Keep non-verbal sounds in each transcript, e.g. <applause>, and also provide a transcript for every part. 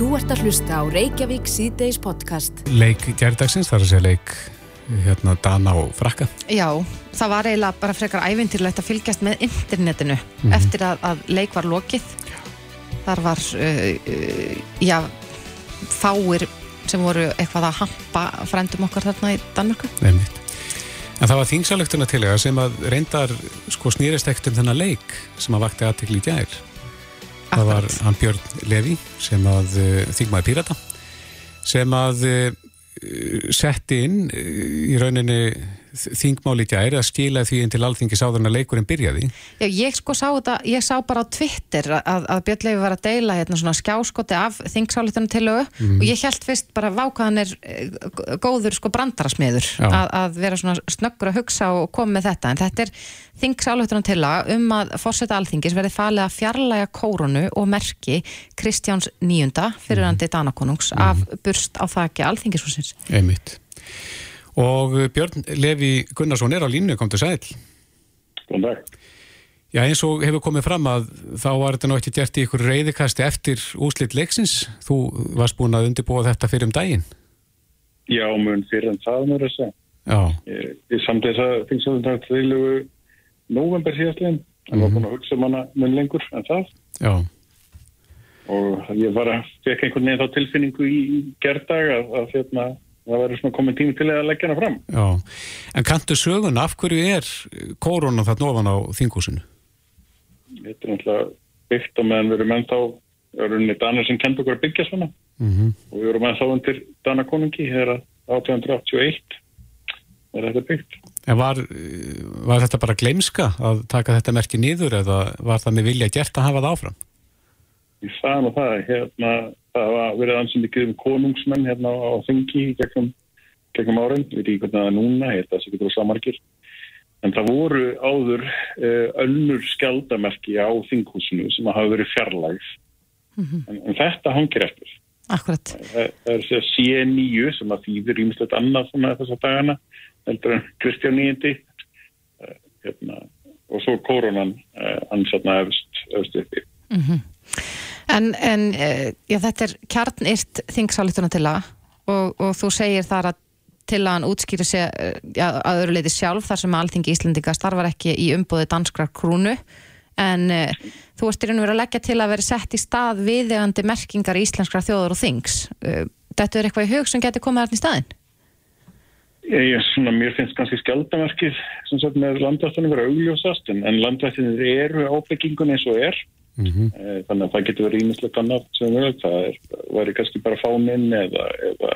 Þú ert að hlusta á Reykjavík síðdeis podcast. Leik gerðdagsins, þar að segja leik hérna Dana og Frakka. Já, það var eiginlega bara frekar ævintýrlegt að fylgjast með internetinu Mhm. eftir að, að leik var lokið. Þar var, uh, uh, já, fáir sem voru eitthvað að hampa frændum okkar þarna í Danmörku. Nefnitt. En það var þingsalöktuna til þegar sem að reyndar sko snýrist ekkert um þennan leik sem að vakti aðtekli í gær. Það var hann Björn Levi sem að uh, þingmaði Pírata sem að uh, setti inn uh, í rauninni þingmáli í gær að skila því inn til alþingis áður en að leikurinn byrjaði. Já, ég sko sá þetta, ég sá bara á Twitter að, að Björn Leifi var að deila hérna svona skjáskoti af þingsálitunum tillögu Mhm. og ég held fyrst bara vákaðan er eh, góður sko brandarasmiður að, að vera svona snöggur að hugsa og koma með þetta en þetta er þingsálitunum tillaga um að fórseta alþingis verði falið að fjarlæga kórunu og merki Kristjáns níunda fyrirandi Mhm. Danakonungs af burst á þakki alþingishúsins. Einmitt. Og uh, Björn Levi Gunnarsson er á línu, kom til sæl. Góðan dag. Já, eins og hefur komið fram að þá var þetta ekki gert í ykkur reyðikasti eftir úslit leiksins. Þú varst búin að undirbúa þetta fyrir um daginn. Já, mun fyrir en það mér að segja. Já, Ég, ég samt þess að þingsalundar þriðlugu november síðastlegin. En var búin að hugsa um hana mun lengur en það. já, Og ég var að fekk einhvern veginn þá tilfinningu í, gerðdag að, að hérna, það verður svona komin tími til að leggja hana fram. já. En kanntu sögun, af hverju er korona þarna ofan á þingúsinu? Þetta er náttúrulega byggt á meðan við erum ennþá, það eru unni Danar sem kenda okkur að byggja svona. Mm Og við erum ennþá undir Danakonungi, hér að 1881 er þetta byggt. En var, var þetta bara gleimska að taka þetta merki niður eða var það með vilja gert að hafa það áfram? Ég sagði nú það, hérna, það var verið ansinn mikið um konungsmenn hérna á þingi í gegnum, gegnum árin, við veit ekki hvernig það er núna, ég held að það sé getur á samarkir. En það voru áður uh, önnur skjaldamerki á þinghúsinu sem hafa verið fjarlægð. en, en þetta hangir eftir. Akkurat. Það, það er sér C9 sem að þýðir ímislegt annað svona þessa dagana, heldur en Kristján IX, uh, hérna, og svo koronan, uh, hann sérna efst, efst uppi. En, en eh, já, þetta er kjarnirt þingsálittuna til að og, og þú segir þar að til að hann útskýri sig eh, já, að öðru leiti sjálf þar sem alþingi Íslendinga starfar ekki í umbúði danskrar krúnu. En uh, þú ert í raun og verið að leggja til að vera sett í stað viðegandi merkingar íslenskra þjóður og þings. Uh, Þetta er eitthvað í hug sem getur komið þarna í staðinn? Ég, ég, svona, mér finnst kannski skjaldamerkið sem sagt með landvættunum vera augljósast en, en landvættunir eru á byggingun eins og er Mm Eh, þannig að það getur verið ímislegt annað sem við það er, væri kannski bara fáninn eða, eða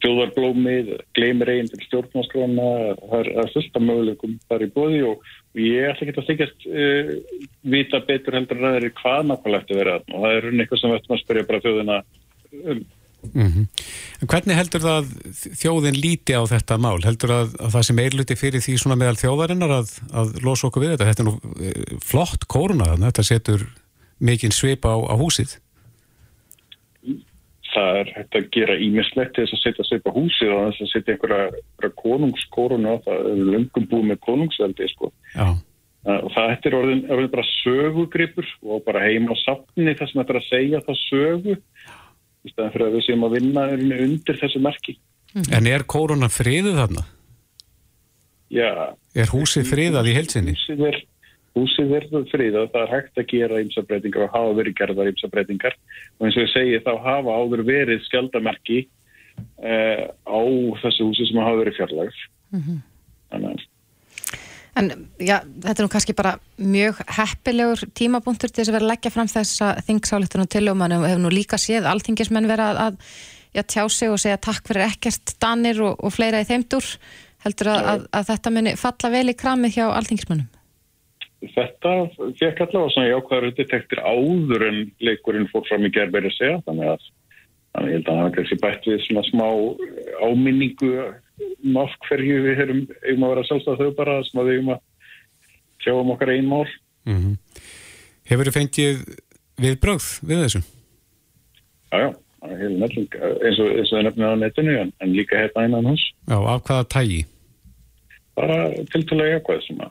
þjóðarblómið, gleymir eigin til stjórnarskrána það er, fullt af möguleikum þar í bóði og, ég ætla ekki að þykjast uh, vita betur heldur að það er hvað nákvæmlegt að vera og það er raun eitthvað sem við ættum að spyrja bara þjóðina um. -hmm. En hvernig heldur það að þjóðin líti á þetta mál? Heldur að, að það sem eirluti fyrir því svona meðal þjóðarinnar að, að losa okkur við þetta? Þetta er nú eh, flott koruna þarna, þetta setur mikinn svip á, á húsið. það er hægt að gera ímislegt til þess að setja upp á húsið og þess að setja einhverja, konungskoruna það er löngum búið með konungsveldi sko. Já, Uh, og það er orðin, orðin bara sögugripur og bara heima á safni þess að þetta er að segja það sögu í staðan fyrir að við séum að vinna undir þessu merki en er korona friðið þarna? já, Er húsið friðað í heilsinni? húsið er húsið er friðað, það er hægt að gera ymsabreitingar og hafa verið gerðar ymsabreitingar og eins og ég segi þá hafa áður verið skjaldamerki uh, á þessu húsi sem hafa verið fjarlægð. Þannig að En já, þetta er nú kannski bara mjög heppilegur tímapunktur til þess að vera að leggja fram þessa þingsálitunum til og mann hefur nú líka séð alþingismenn vera að, að já, tjá sig og segja takk fyrir ekkert danir og, og fleira í þeimdur heldur að, að, að þetta muni falla vel í kramið hjá alþingismennum þetta fekk allavega svona jákvæður detektir áður en leikurinn fór fram í gerðbæri segja. Þannig að þannig að ég held að það var kannski bætt við svona smá áminningu af hverju við erum eigum að vera sjálfstæð þau bara sem að við eigum að sjá um okkar einn mál Mm Hefur þið fengið viðbrögð við þessu? já já, er heilin elling eins og, það nefnir á netinu en, en líka hérna innan hans Já, af hvaða tægi? bara tiltalega jákvæð sem að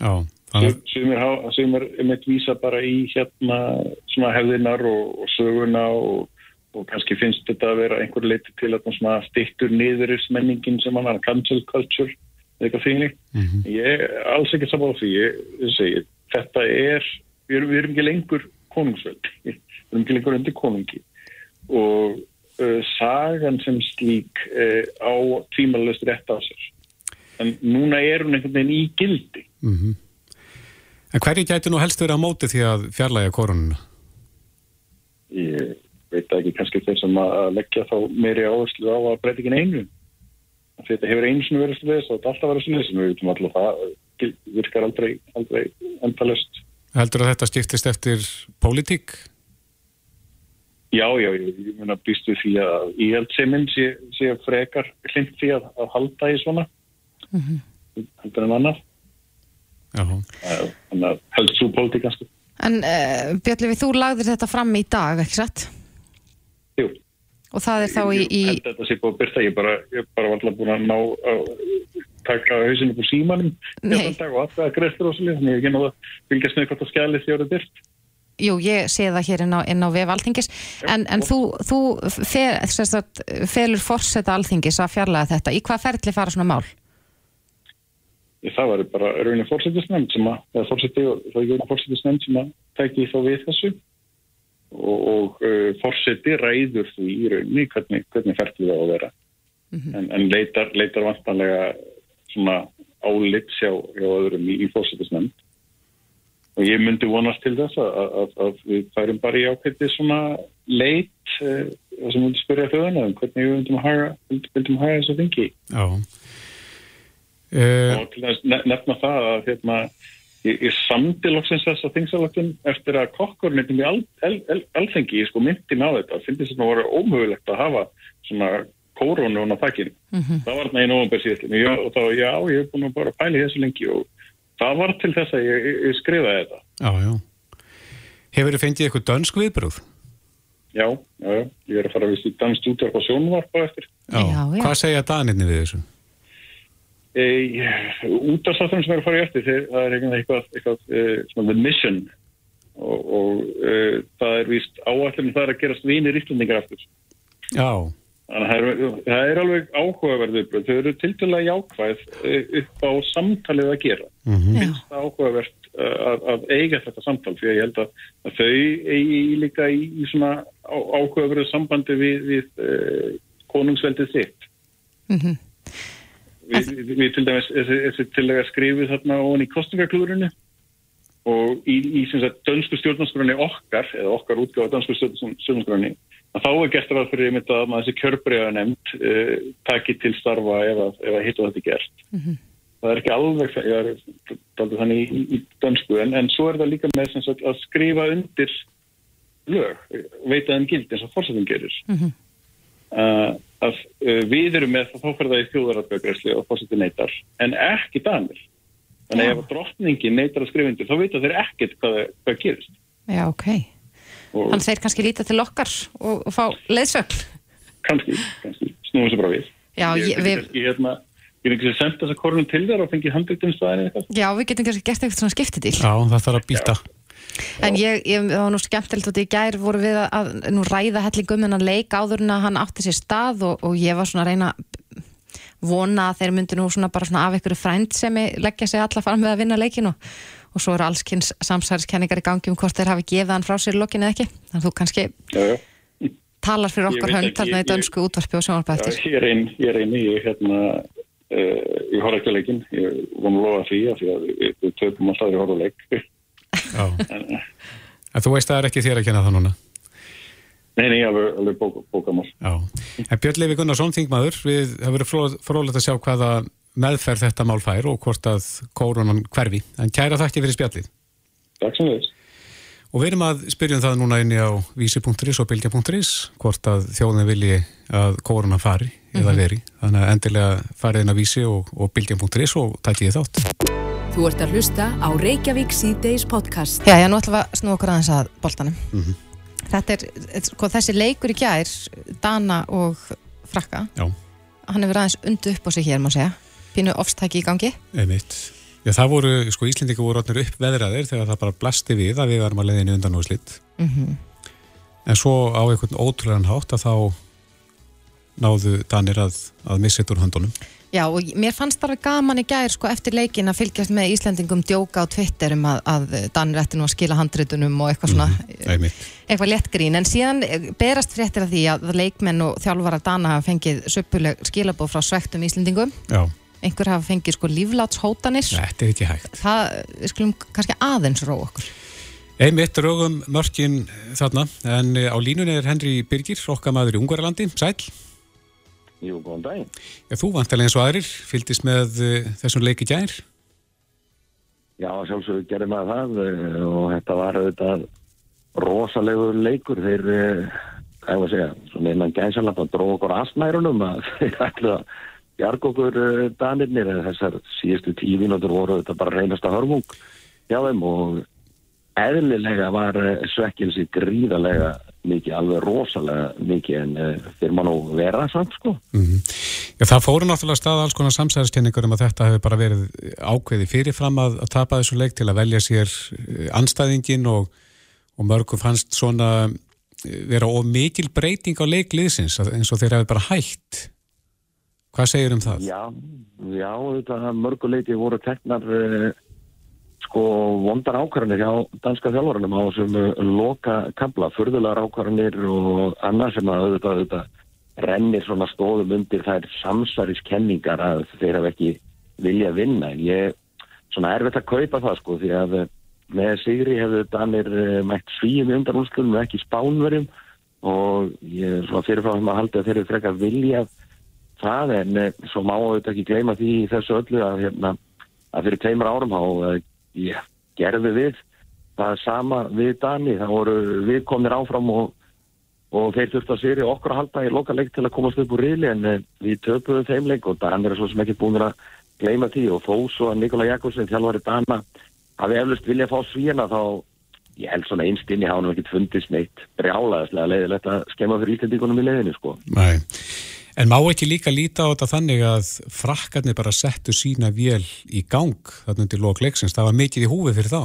Já, þannig sem er, sem er mitt vísa bara í hérna svona hefðinar og, og söguna og, og kannski finnst þetta að vera einhver leiti til að svona stittur niðurismenningin sem hann er cancel culture eða eitthvað þýnli. Mm -hmm. Ég er alls ekki saman á því, ég, ég segi, þetta er, við erum, við erum ekki lengur konungsvöld, <laughs> við erum ekki lengur undir konungi og uh, sagan sem slík uh, á tímalust rétt á sér. En núna er hún einhvern veginn í gildi. Mm -hmm. En hverju gæti nú helst verið á móti því að fjarlæga korununa? Ég veit ekki kannski þeir sem að leggja þá meiri áherslu á að breytingin einu þetta hefur einu sem verið sluðis og þetta alltaf verið sluðis en við veitum alltaf að það virkar aldrei, aldrei endalust Heldur að þetta skiptist eftir pólitík? Já, já, ég, ég mun að býstu því að íhjaldseiminn sé, sé frekar hlind því að, að halda í svona mm -hmm. heldur en annað þannig að held svo pólitík kannski En uh, Björn Levi, þú lagðir þetta fram í dag, ekki satt? Jú. Og það er þá í... í... Ég held þetta sé búið að byrta, ég bara, ég bara var alltaf búin að ná að taka hausinu på símanum Nei. og alltaf að grestur og svolítið, þannig að ég ekki náða að fylgjast með hvort að skjali því að það byrt. Jú, ég sé það hér inn á, inn á vef alþingis, en, en þú, þú sagt, felur forseta alþingis að fjarlæga þetta. Í hvað ferli fara svona mál? Það var bara raunin fórsetisnefnd sem að, eða fórseti og það er fórsetisnefnd sem að tæki þá við þessu og, og uh, fórseti ræður því í rauninni hvernig, hvernig ferðið það á að vera. Mm -hmm. en, en leitar, leitar vantanlega svona álit sjá hjá öðrum í, í fórsetisnefnd og ég myndi vonast til þess að, að, að við færum bara í ákveði svona leit uh, sem myndi spyrja þjóðana um hvernig við myndum að haga, myndum að haga þessu þingi. Já. Uh, og til að nefna það að hérna, ég, ég samdi loksins þess að þingsalöktum eftir að kokkur myndum í al, al, al, alþengi sko, myndin á þetta, finnst þess að voru ómögulegt að hafa svona kórónu á þakkinu, mm -hmm. það var þarna í nógum síðan og þá já, ég hef búin að bara pæli þessu lengi og það var til þess að ég, ég skrifaði þetta. Já, já. Hefur þið fengið eitthvað dansk viðbrúð? Já, já, já, ég er að fara að vist í dansk útvarp og sjónvarp á eftir. Já, já, Hvað segja daninni við þessu? E, út af sattum sem er að fara í eftir þeir, það er eitthvað, eitthvað e, svona the mission. Og, og e, það er vist áallinu það er að gerast vinir íslendingar eftir Já. Þannig að það er, það er alveg áhugaverðu þau eru til dæla jákvæð upp á samtalið að gera. Mm -hmm. það er áhugavert e, að, að eiga þetta samtal því að ég held að, að þau eigi líka í, í svona áhugaverðu sambandi við, við uh, konungsveldið sitt. Mm -hmm. Við, við, við til dæmis, þessi til að skrifu þarna ofan í kostningaklúrinu og í, í sagt, dönsku stjórnarskroni okkar, eða okkar útgáða dönsku stjórnarskroni, að þá er gert ræð fyrir að maður þessi kjörbreiða nefnd uh, taki til starfa ef að, hitta þetta gert. Mm -hmm. Það er ekki alveg er þannig í, í dönsku, en, en svo er það líka með sagt, að skrifa undir lög, veita þeim gild eins og fórsetum gerir. Mm -hmm. Uh, að uh, við erum með þá fyrir það í þjóðaratbjörgræsli og fórseti neytar en ekki danir. Þannig að ef drottningi neytar að skrifundir þá veit að þeir ekkert hvað, hvað gerist. Já, ok. Og Þannig þeir kannski líta til okkar og, og fá leiðsögn. Kannski, kannski, snúið sér bara við. Já, ég, ég, við ég, hérna, ég er ekki að senda þessa korunum til þér og fengið handlutum staðin eitthvað? Já, við getum kannski gert eitthvað svona skiptidíl. Já, það þarf að býta En ég, ég, það var nú skemmtilegt að í gær voru við að, að nú ræða hellingum en að leik áður en að hann átti sér stað og, og ég var svona að reyna vona að þeir myndi nú svona bara svona af ykkur frænd sem leggja sig alla fram með að vinna leikinu og svo eru allskynns samsæðiskenningar í gangi um hvort þeir hafi gefið hann frá sér lokinu eða ekki. Þannig að þú kannski já, já. talar fyrir okkar hönd þarna í dönsku útvarpi og sjónvarpa eftir. Ég einn, ég er einn í hérna uh, í horrækjuleikin ég vonu að lofa því að við, við töfum alltaf í horræleik en, en þú veist að það er ekki þér að kenna það núna? Nei, nei, alveg, alveg bók, bókamál. En Björn Levi Gunnarsson, þingmaður við hefur verið frólægt að sjá hvaða meðferð þetta mál fær og hvort að kórunan hverfi, en kæra þakki fyrir spjallið. Takk sem við Og við erum að spyrjum það núna inni á vísi.is og bilgja.is hvort að þjóðin vilji að kórunan fari mm -hmm. eða veri, þannig að endilega farið inn á vísi og, og bilgja.is og tækið þátt Þú ert að hlusta á Reykjavík C-Days podcast. Já, já, nú ætlum við að snú okkur aðeins að boltanum. Mm -hmm. Þetta er, sko, þessi leikur í gær, Dana og Frakka, já. hann hefur aðeins undu upp á sig hér, má segja. Pínu ofstæki í gangi. Einmitt. Já, það voru, sko, Íslendingu voru orðinir upp veðraðir þegar það bara blasti við að við varum að leiðinu undan og slitt. Mm -hmm. en svo á einhvern ótrúlegan hátt að þá náðu Danir að, að missa þetta úr höndunum Já, og mér fannst það gaman í gær sko, eftir leikin að fylgjast með Íslandingum djóka á Twitter um að, að Danir ætti nú að skila handritunum og eitthvað svona mm, eitthvað léttgrín, en síðan berast fréttir af því að leikmenn og þjálfara Dana hafa fengið söpuleg skilabóð frá svektum Íslandingum Já. einhver hafa fengið sko líflátshótanir. Þetta er ekki hægt. Það, við skulum kannski aðeins ró okkur. Einmitt rögum mörkin þarna. En á línunni er Henry Birgir, okkamaður í Ungverðarlandi, sæl Jú, góðan daginn. Já, þú vantilega eins og aðrir, fylgist með uh, þessum leiki gær? Já, sjálfsögur gerði maður það uh, og þetta var auðvitað rosalegur leikur. Þeir, uh, hvað ég var að segja, svona innan gæðsalanda dróð okkur aðsnærunum að <laughs> þeir ætlu að bjarga okkur danirnir eða þessar síðustu tíu mínútur voru þetta bara reynasta hörmung hjá þeim og eðlilega var svekkilsi gríðalega mikið, alveg rosalega mikið en uh, þeir má nú vera samt sko. Mm -hmm. Já, það fóru náttúrulega stað alls konar samsæðiskenningur um að þetta hefur bara verið ákveði fyrirfram að, að tapa þessu leik til að velja sér eh, anstæðingin og, og mörgum fannst svona eh, vera of mikil breyting á leikliðsins eins og þeir hefur bara hægt. Hvað segir um það? Já, já þetta mörguleiti voru teknar uh, sko vondar ákvarðanir hjá danska þjálfurunum á þessum uh, loka kabla, förðulegar ákvarðanir og annað sem að auðvitað, auðvitað rennir svona stóðum undir þær samsæriskenningar að þeir hafa ekki vilja vinna. Ég svona erfitt að kaupa það sko því að uh, með Sigri hefðu Danir uh, mætt svíum undan úrslutum ekki spánverjum og ég er svona fyrirfram að halda að þeir eru frekka vilja það en svo má auðvitað ekki gleyma því þessu öllu að hérna að fyrir tveimur árum á ég gerði við það sama við Dani. Það voru við komnir áfram og, og þeir þurfti að séri okkur að halda í lokaleg til að komast upp úr riðli en eh, við töpuðum þeim leik og Dan er svo sem ekki búin að gleyma því. Og þó svo að Nikola Jakobsen þjálfari Dana hafi eflust vilja að fá svíjana þá ég held svona einstinni hafa hann ekkert fundist neitt brjálaðislega leiðilegt að skemma fyrir íslendíkunum í leiðinu sko. Nei En má ekki líka líta á þetta þannig að frakkarnir bara settu sína vél í gang þarna undir lokleiksins, það var mikið í húfi fyrir þá?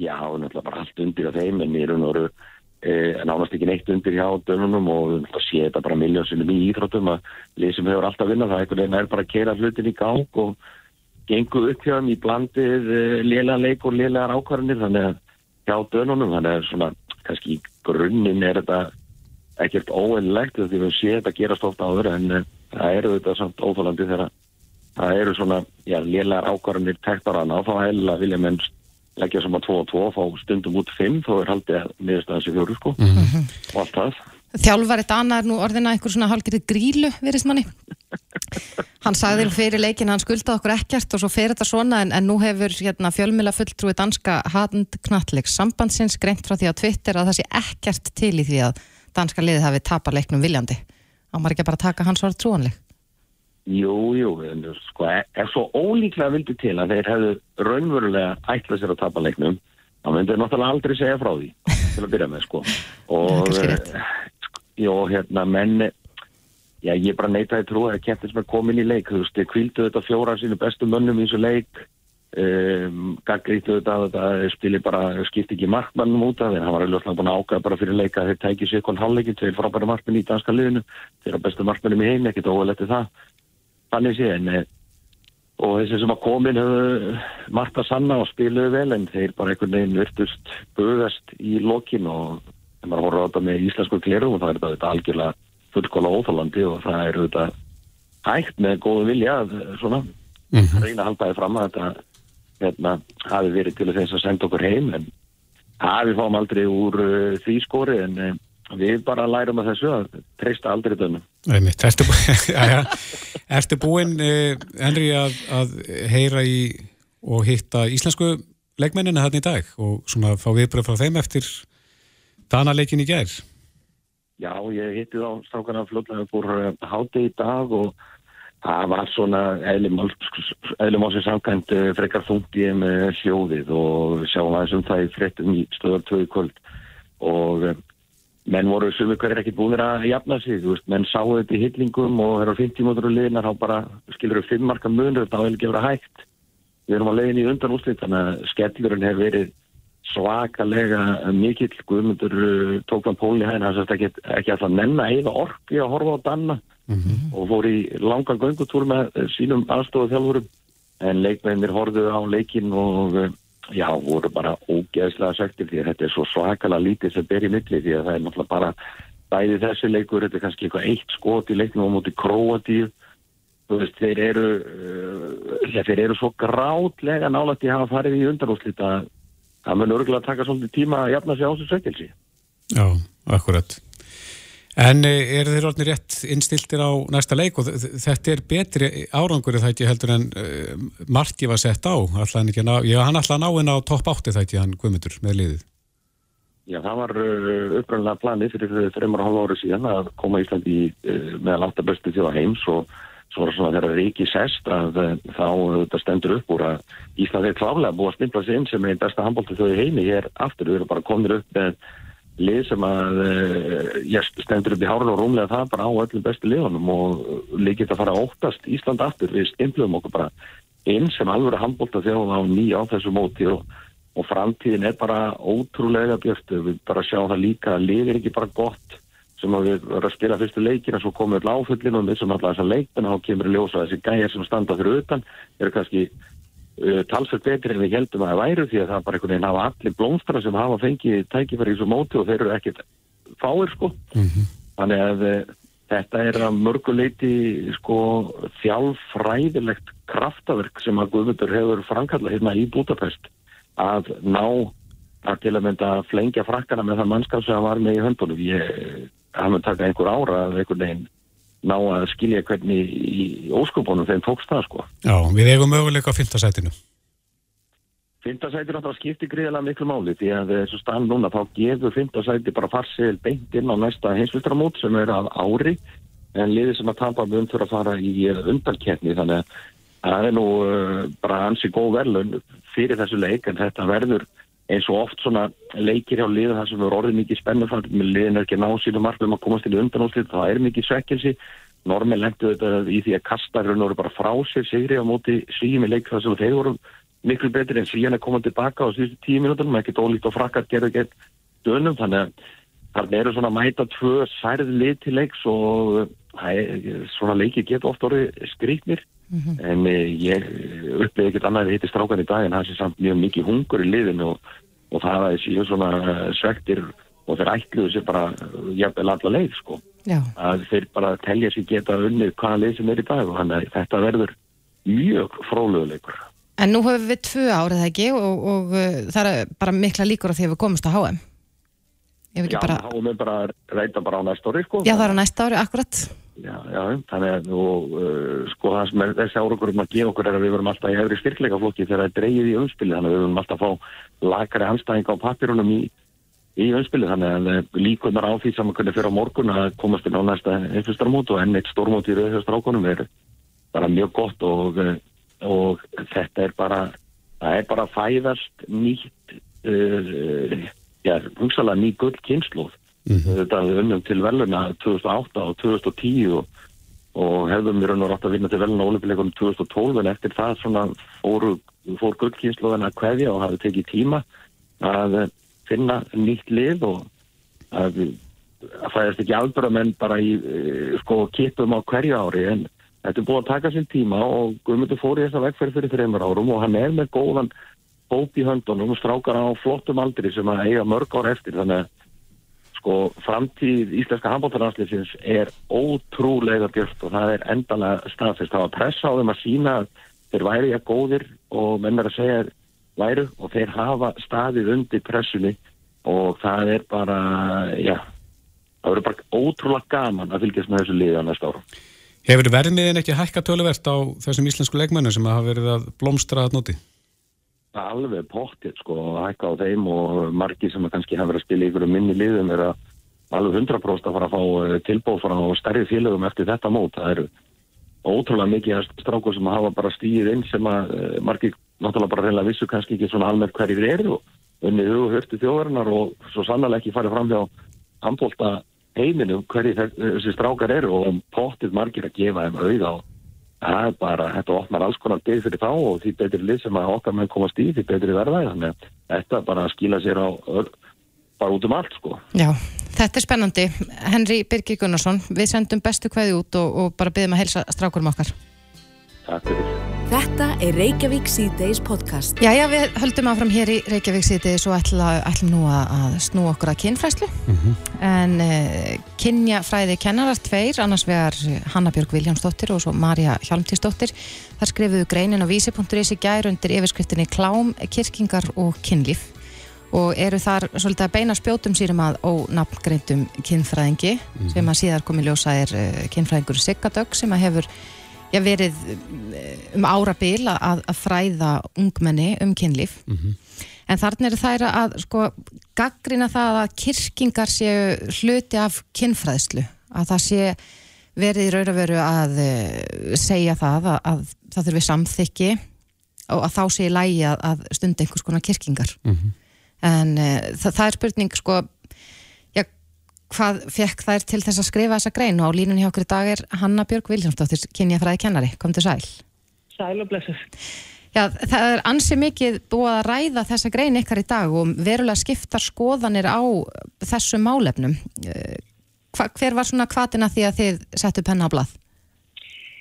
Já, náttúrulega bara allt undir á þeim en mér er eh, nánast ekki neitt undir hjá dönunum og það sé þetta bara miljónsinnum í íþróttum að leysum hefur alltaf vinnað, það er, er bara að kera hlutin í gang og gengu upp hjá þeim í blandið eh, lélega leik og lélegar ákvarðinir þannig að hjá dönunum, þannig að svona kannski grunninn er þetta ekkert óeinlegt því við séum þetta gerast ofta áður en uh, það eru þetta samt óþálandi þegar það eru svona, já, lélar ákvarðanir tektarana og þá heila vilja menn leggja saman 2 og 2 og fá stundum út 5 þá er haldið að miðast að þessi fjóru sko. Mm -hmm. og allt það. Þjálfar þetta annað er nú orðina einhver svona hálfgerið grílu, verist manni. Hann sagði fyrir leikin hann skulda okkur ekkert og svo fer þetta svona en, en nú hefur hérna, fjölmjöla fulltrúi danska handknallegs sambandsins greint frá því á Twitter að það sé ekkert til í því að danska liðið hafi tapar leiknum viljandi. Á maður ekki bara að taka hans orð trúanleg? Jú, jú, en sko e, svo ólíklega vildi til að þeir hefðu raunverulega ætlað sér að tapa leiknum þá myndir náttúrulega aldrei segja frá því <laughs> til að byrja með sko. Og já, hérna menn já, ég bara neytaði trú að kæftis með komin í leik, þú veist, þeir kvildu þetta fjóra sínu bestu mönnum í þessu leik Um, gaggrítu þetta að þetta spili bara, skipti ekki markmannum út af því hann var alveg búin að ákvæða bara fyrir leika þeir tækið sér konn halvleikin, þeir frábæra markmann í danska liðinu, þeir á bestu markmannum í heim ekkert óvaleti það, þannig sé en eh, og þessi sem að komin höfðu margt að sanna og spiluðu vel en þeir bara einhvern veginn virtust bugast í lokin og þegar maður horfður á þetta með íslensku kleru og það er þetta algjörlega fullkóla óþálandi og það er þetta hægt með góðu vilja svona, mm -hmm. Hérna, hafi verið til þess að senda okkur heim en hafi fáum aldrei úr uh, því skóri en uh, við bara lærum að þessu að treysta aldrei dömum. Ertu, <laughs> ertu búinn, uh, Henri, að, að heyra í og hitta íslensku leikmennina hann í dag og svona fá viðbröð frá þeim eftir danaleikin í gerð? Já, ég hitti þá stákana fljóðlega fór háti í dag og það var svona eðlum ásins samkvæmt eh, frekar þungtið með hljóðið og sjáum aðeins um það í frettum í stöðar tvöðu kvöld. Og eh, menn voru sumi hverjir ekki búinir að jafna sig, veist, menn sáu þetta í hyllingum og þegar á 50 mótur og liðnar þá bara skilur við 5 marka munur, þetta á eða ekki verið hægt. Við erum á leiðin í undan úslit þannig að skellurinn hefur verið svakalega mikill. Guðmundur uh, tók hann pól í hæðin hann sérst ekki, ekki alltaf nenn að eða orki að horfa á Danna og fór í langan göngutúr með sínum aðstofu þjálfurum en leikmennir horfðu á leikin og uh, já, voru bara ógeðslega söktir því að þetta er svo svakalega lítið sem ber í milli því að það er náttúrulega bara bæði þessi leikur, þetta er kannski eitthvað eitt skot í leiknum á móti veist, þeir eru uh, ja, þeir eru svo grátlega nálægt í að hafa farið í undanúslit að það mun örgulega taka svolítið tíma að jafna sig á þessu sökkelsi Já, akkurat. En eh, eru þeir orðinir rétt innstiltir á næsta leik? Og þetta er betri árangur það ekki heldur en uh, Marti var sett á, alltaf hann að ná, já hann alltaf ná inn á topp 8 það ekki hann Guðmundur með liðið. Já, það var uh, upprænlega planið fyrir þreymar og hálfa ári síðan að koma Íslandi uh, meðal átta bestu þjóða heims og svo var svona þegar Ríki sest að þá stendur upp úr að Íslandi er klálega búið að stimpla sig inn sem er einn besta handbóltu þjóði heimi hér aftur, við erum bara komin upp með lið sem að uh, já, stendur upp í hárun og rúmlega það bara á öllum bestu liðunum og líkið að fara að óttast Ísland aftur. Við stimplum okkur bara inn sem alveg handbólta þjóða á nýja á þessu móti og og framtíðin er bara ótrúlega björstu, við bara sjáum það líka að lið er ekki bara gott sem að við verðum að spila fyrstu leikina svo komum við láfullin og missum alltaf þessa leikina og kemur í ljósa þessi gæjar sem standa fyrir utan eru kannski uh, talsveit betri en við heldum að það væru því að það bara einhvern veginn hafa allir blómstra sem hafa fengið tækifæri í þessu móti og þeir eru ekkit fáir sko. Þannig að uh, þetta er að mörguleiti sko þjálfræðilegt kraftaverk sem að Guðmundur hefur framkallað hérna í Budapest að ná að til að mynda að flengja frakkana með það mannskap sem hann var með í höndunum. Ég, hann mun taka einhver ára að einhvern veginn ná að skilja hvernig í óskupunum þeim tókst það sko Já, við eigum möguleika á 5. sætinu. Fymtasæti náttúrulega skiptir gríðilega miklu máli því að þessu stann núna þá gefur fymtasæti bara farsil beint inn á næsta heimsvistramót sem er að ári en liðið sem að tapa mun þurfa að fara í undankeppni þannig að það er nú uh, bara ansi góð verðlun fyrir þessu leik en þetta verður eins og oft svona leikir hjá liða þar sem er orðið mikið spennufall með liðin er ekki að ná sínum markum að komast til undanúslit það er mikið svekkelsi. Normin lendu þetta í því að kasta raun og veru bara frá sér sigri á móti svíjum í leik þar sem þeir voru miklu betri en svíjan er komað tilbaka á síðustu tíu minútonum, ekkert ólíkt og frakkar gerðu gett dönum, þannig að þarna eru svona mæta tvö særið lið til leiks og það er- svona leiki geta oft orðið skrýtnir en eh, ég upplegi ekkert annað við hitti strákan í dag en það sé samt mjög mikið hungur í liðinu og, og það er síðan svona eh, svektir og þeir ætluðu sér bara eh, jafnvel alla leið sko. Já, að þeir bara telja sér geta unnið hvaða leið sem er í dag og þannig að þetta verður mjög fróluguleikur en nú höfum við tvö árið ekki og, og það er bara mikla líkur á því að við komumst HM. Ef ekki Já, bara, þá er bara að reyta bara á næsta ári sko. Já, það er á næsta ári, akkurat. Já, já, þannig að og, uh, sko það sem er þessi árangur um að gefa okkur er að við verum alltaf í efri styrkleikaflokki þegar það er dreigið í umspili þannig að við verum alltaf að fá lakari anstæðing á papirunum í, í umspili þannig að uh, líkunar á því saman hvernig fyrir á morgun að komast inn á næsta einfustarmót og enn eitt stórmót í rauðhjóðstrákunum er bara mjög gott og, uh, og þetta er bara það er bara fæðast nýtt uh, já, hugsalega ný gull kynnslóð þetta við unnum til veluna 2008 og 2010 og, og hefðum við raun og rátt að vinna til veluna olimpíuleikunum 2012 en eftir það svona fóru, fór gullkynnslóðin að kveðja og hafi tekið tíma að finna nýtt lið og að, að fæðast ekki albörðamenn bara í eh, sko kipum á hverju ári en þetta er búið að taka sinn tíma og Guðmundur fór í þessa vegferð fyrir þreymur árum og hann er með góðan hóp í höndunum og strákar á flottum aldri sem að eiga mörg ár eftir þannig að sko framtíð íslenska handbóltarhansleysins er ótrúlega björnt og það er endalega staðfest. Það var pressa á þeim að sína að þeir væri að góðir og menn er að segja væru og þeir hafa staðið undir pressunni og það er bara, já, það verður bara ótrúlega gaman að fylgjast með þessu liði á næsta ára. Hefur verðmiðin ekki hækka töluvert á þessum íslensku leikmennum sem hafa verið að blómstra að noti? Alveg pottið sko að hækka á þeim og margir sem kannski hafa verið að spila ykkur minni liðum er að alveg 100% að fara að fá eh, tilbúð frá stærri félögum eftir þetta mót. Það eru ótrúlega mikið strákur sem hafa bara stíðið inn sem að eh, margir náttúrulega bara reyna vissu kannski ekki svona almennt hverjir eru og unnið hug hörtu þjóðarinnar og svo sannlega ekki farið fram hjá handbólta heiminu hverjir þessi strákar eru og pottið margir að gefa þeim auða og það er bara, þetta opnar alls konar deg fyrir þá og því betri lið sem að okkar menn komast í, því betri verða þannig að þetta bara skila sér á bara út um allt sko. Já, þetta er spennandi. Henry Birgir Gunnarsson, við sendum bestu hvaði út og, og bara byrjum að helsa strákurum okkar. Takk fyrir. Þetta er Reykjavík C-Days podcast. Já, já, við höldum áfram hér í Reykjavík C-Days og ætla, ætlum nú að snú okkur að kynfræslu. Mm -hmm. En uh, kynjafræði kennarar tveir, annars vegar Hanna Björg Viljámsdóttir og svo Marja Hjalmtísdóttir. Það skrifuðu greinin á vísi.is í gær undir yfirskriftinni Klám, kirkingar og kynlíf og eru þar svolítið að beina spjótum sírum að ónafngreindum kynfræðingi mm -hmm. sem að síðar komi ljósa er uh, kynfræðingur Siggadögg sem að hefur já, verið um árabil að, að fræða ungmenni um kynlíf. Mm -hmm. en þarna eru þær að sko gaggrina það að kirkingar séu hluti af kynfræðslu. Að það sé verið í raun og veru að uh, segja það að, að það þurfi samþykki og að þá sé í lægi að, að stunda einhvers konar kirkingar mm -hmm en uh, það, það er spurning sko hvað fekk þær til þess að skrifa þessa grein? Og á línunni hjá okkur í dag er Hanna Björg Viljánsdóttir, kynjafræði kennari kom til sæl. Sæl og blessur Já, það er ansi mikið búið að ræða þessa grein ykkar í dag og verulega skiptar skoðanir á þessum málefnum. Eh, Hva, hver var svona kvatina því að þið settu penna á blað?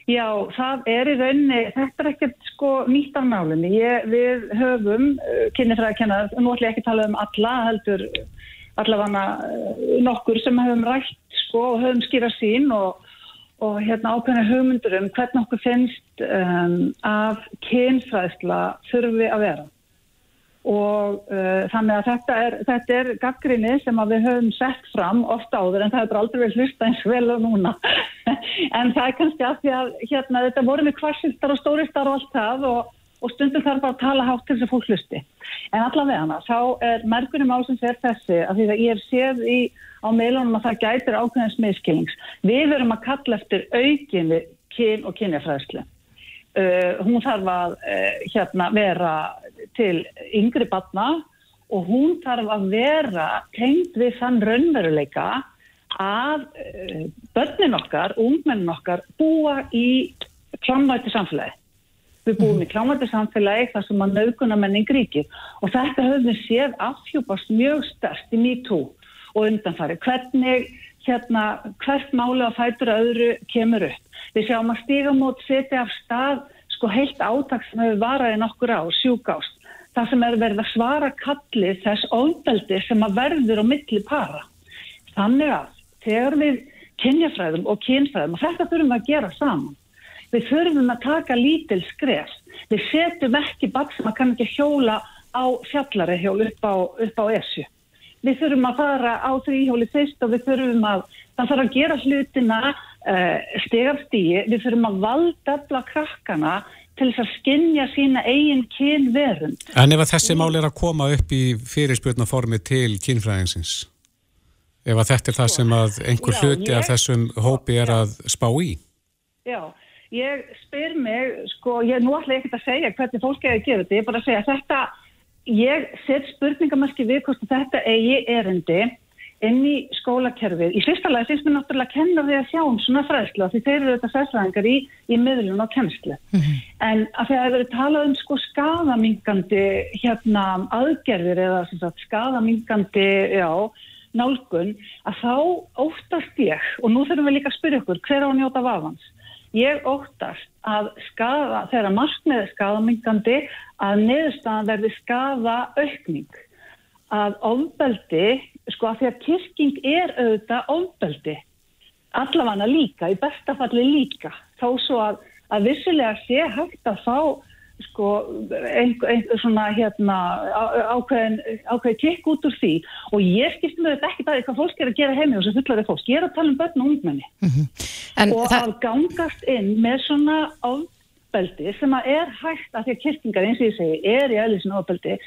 Já, það er í rauninni, þetta er ekkert sko nýtt af nálinni. Við höfum, uh, kynifræði að kenna, nú ætlum ég ekki að tala um alla, heldur allavega uh, nokkur sem höfum rætt sko og höfum skýra sín og, og hérna ákveðna hugmyndur um hvernig okkur finnst um, að kynfræðsla þurfi að vera. Og uh, þannig að þetta er, þetta er gaggrinni sem við höfum sett fram ofta áður en það hefur aldrei verið hlusta eins vel og núna. <laughs> En það er kannski að því að hérna, þetta voru með kvarsiltar og stóristar og allt það og, og stundum þarf bara að tala hátt til þess að fólk hlusti. En allavega hana, þá er merkunum ásins er þessi að því að ég er séð í á meilunum að það gætir ákveðins meðskilnings við verum að kalla eftir aukinni kyn og kynjafræðslu. Uh, hún þarf að uh, hérna, vera til yngri batna og hún þarf að vera tengt við þann raunveruleika að uh, börnin okkar, ungmennin okkar búa í klámvæti samfélagi. Við búum í klámvæti samfélagi þar sem að nauguna menning ríkir og þetta höfum við séð afhjúpast mjög stert í MeToo og undanfari. Hvernig hérna, hvert máli að fætur öðru kemur upp. Við sjáum að stígamót setja af stað sko heilt átak sem hefur varaði nokkur á, sjúkást. Það sem er verið að svara kalli þess óbeldi sem að verður á milli para. Þannig að þegar við kynjafræðum og kynfræðum, og þetta þurfum við að gera saman, við þurfum að taka lítil skref. Við setjum ekki bakk sem að kann ekki hjóla á fjallari hjól upp á, upp á esju. Við þurfum að fara á því hjóli fyrst og við þurfum að, það þarf að gera hlutina uh, eh, stegarstíi, við þurfum að valdabla krakkana til þess að skinja sína eigin kynverun. En ef að þessi mál er að koma upp í fyrirspjörnaformi til kynfræðingsins, ef að þetta er það sem að einhver já, hluti ég, af þessum hópi er að spá í? Já, ég spyr mig, sko, ég nú ætla ekki að segja hvernig fólk er að gera þetta, ég er bara að segja þetta, ég set spurningamarki við hvort þetta eigi erindi inn í skólakerfið. Í fyrsta lagi finnst mér náttúrulega að kenna því að sjá um svona fræðslu og því þeir eru þetta fræðslæðingar í, í miðlun og kennslu. Mm -hmm. En að því að það eru talað um sko skadamingandi hérna aðgerðir eða sagt, skadamingandi já, nálgun að þá óttast ég og nú þurfum við líka að spyrja okkur hver á njóta vafans. Ég óttast að skada, þegar markmiði skadamingandi að neðurstaðan verði skada aukning að ofbeldi, sko að því að kyrking er auðvitað ofbeldi, allafanna líka, í bestafalli líka, þá svo að, að vissilega sé hægt að fá sko einhver ein, svona hérna ákveðin, ákveðin kikk út úr því. Og ég skiptum þetta ekki það hvað fólk er að gera heimi og sem fullar er fólk, ég er að tala um börn og ungmenni. Mm -hmm. og það... að gangast inn með svona ofbeldi sem að er hægt að því að kyrkingar eins og ég segi er í aðlýsinu ofbeldi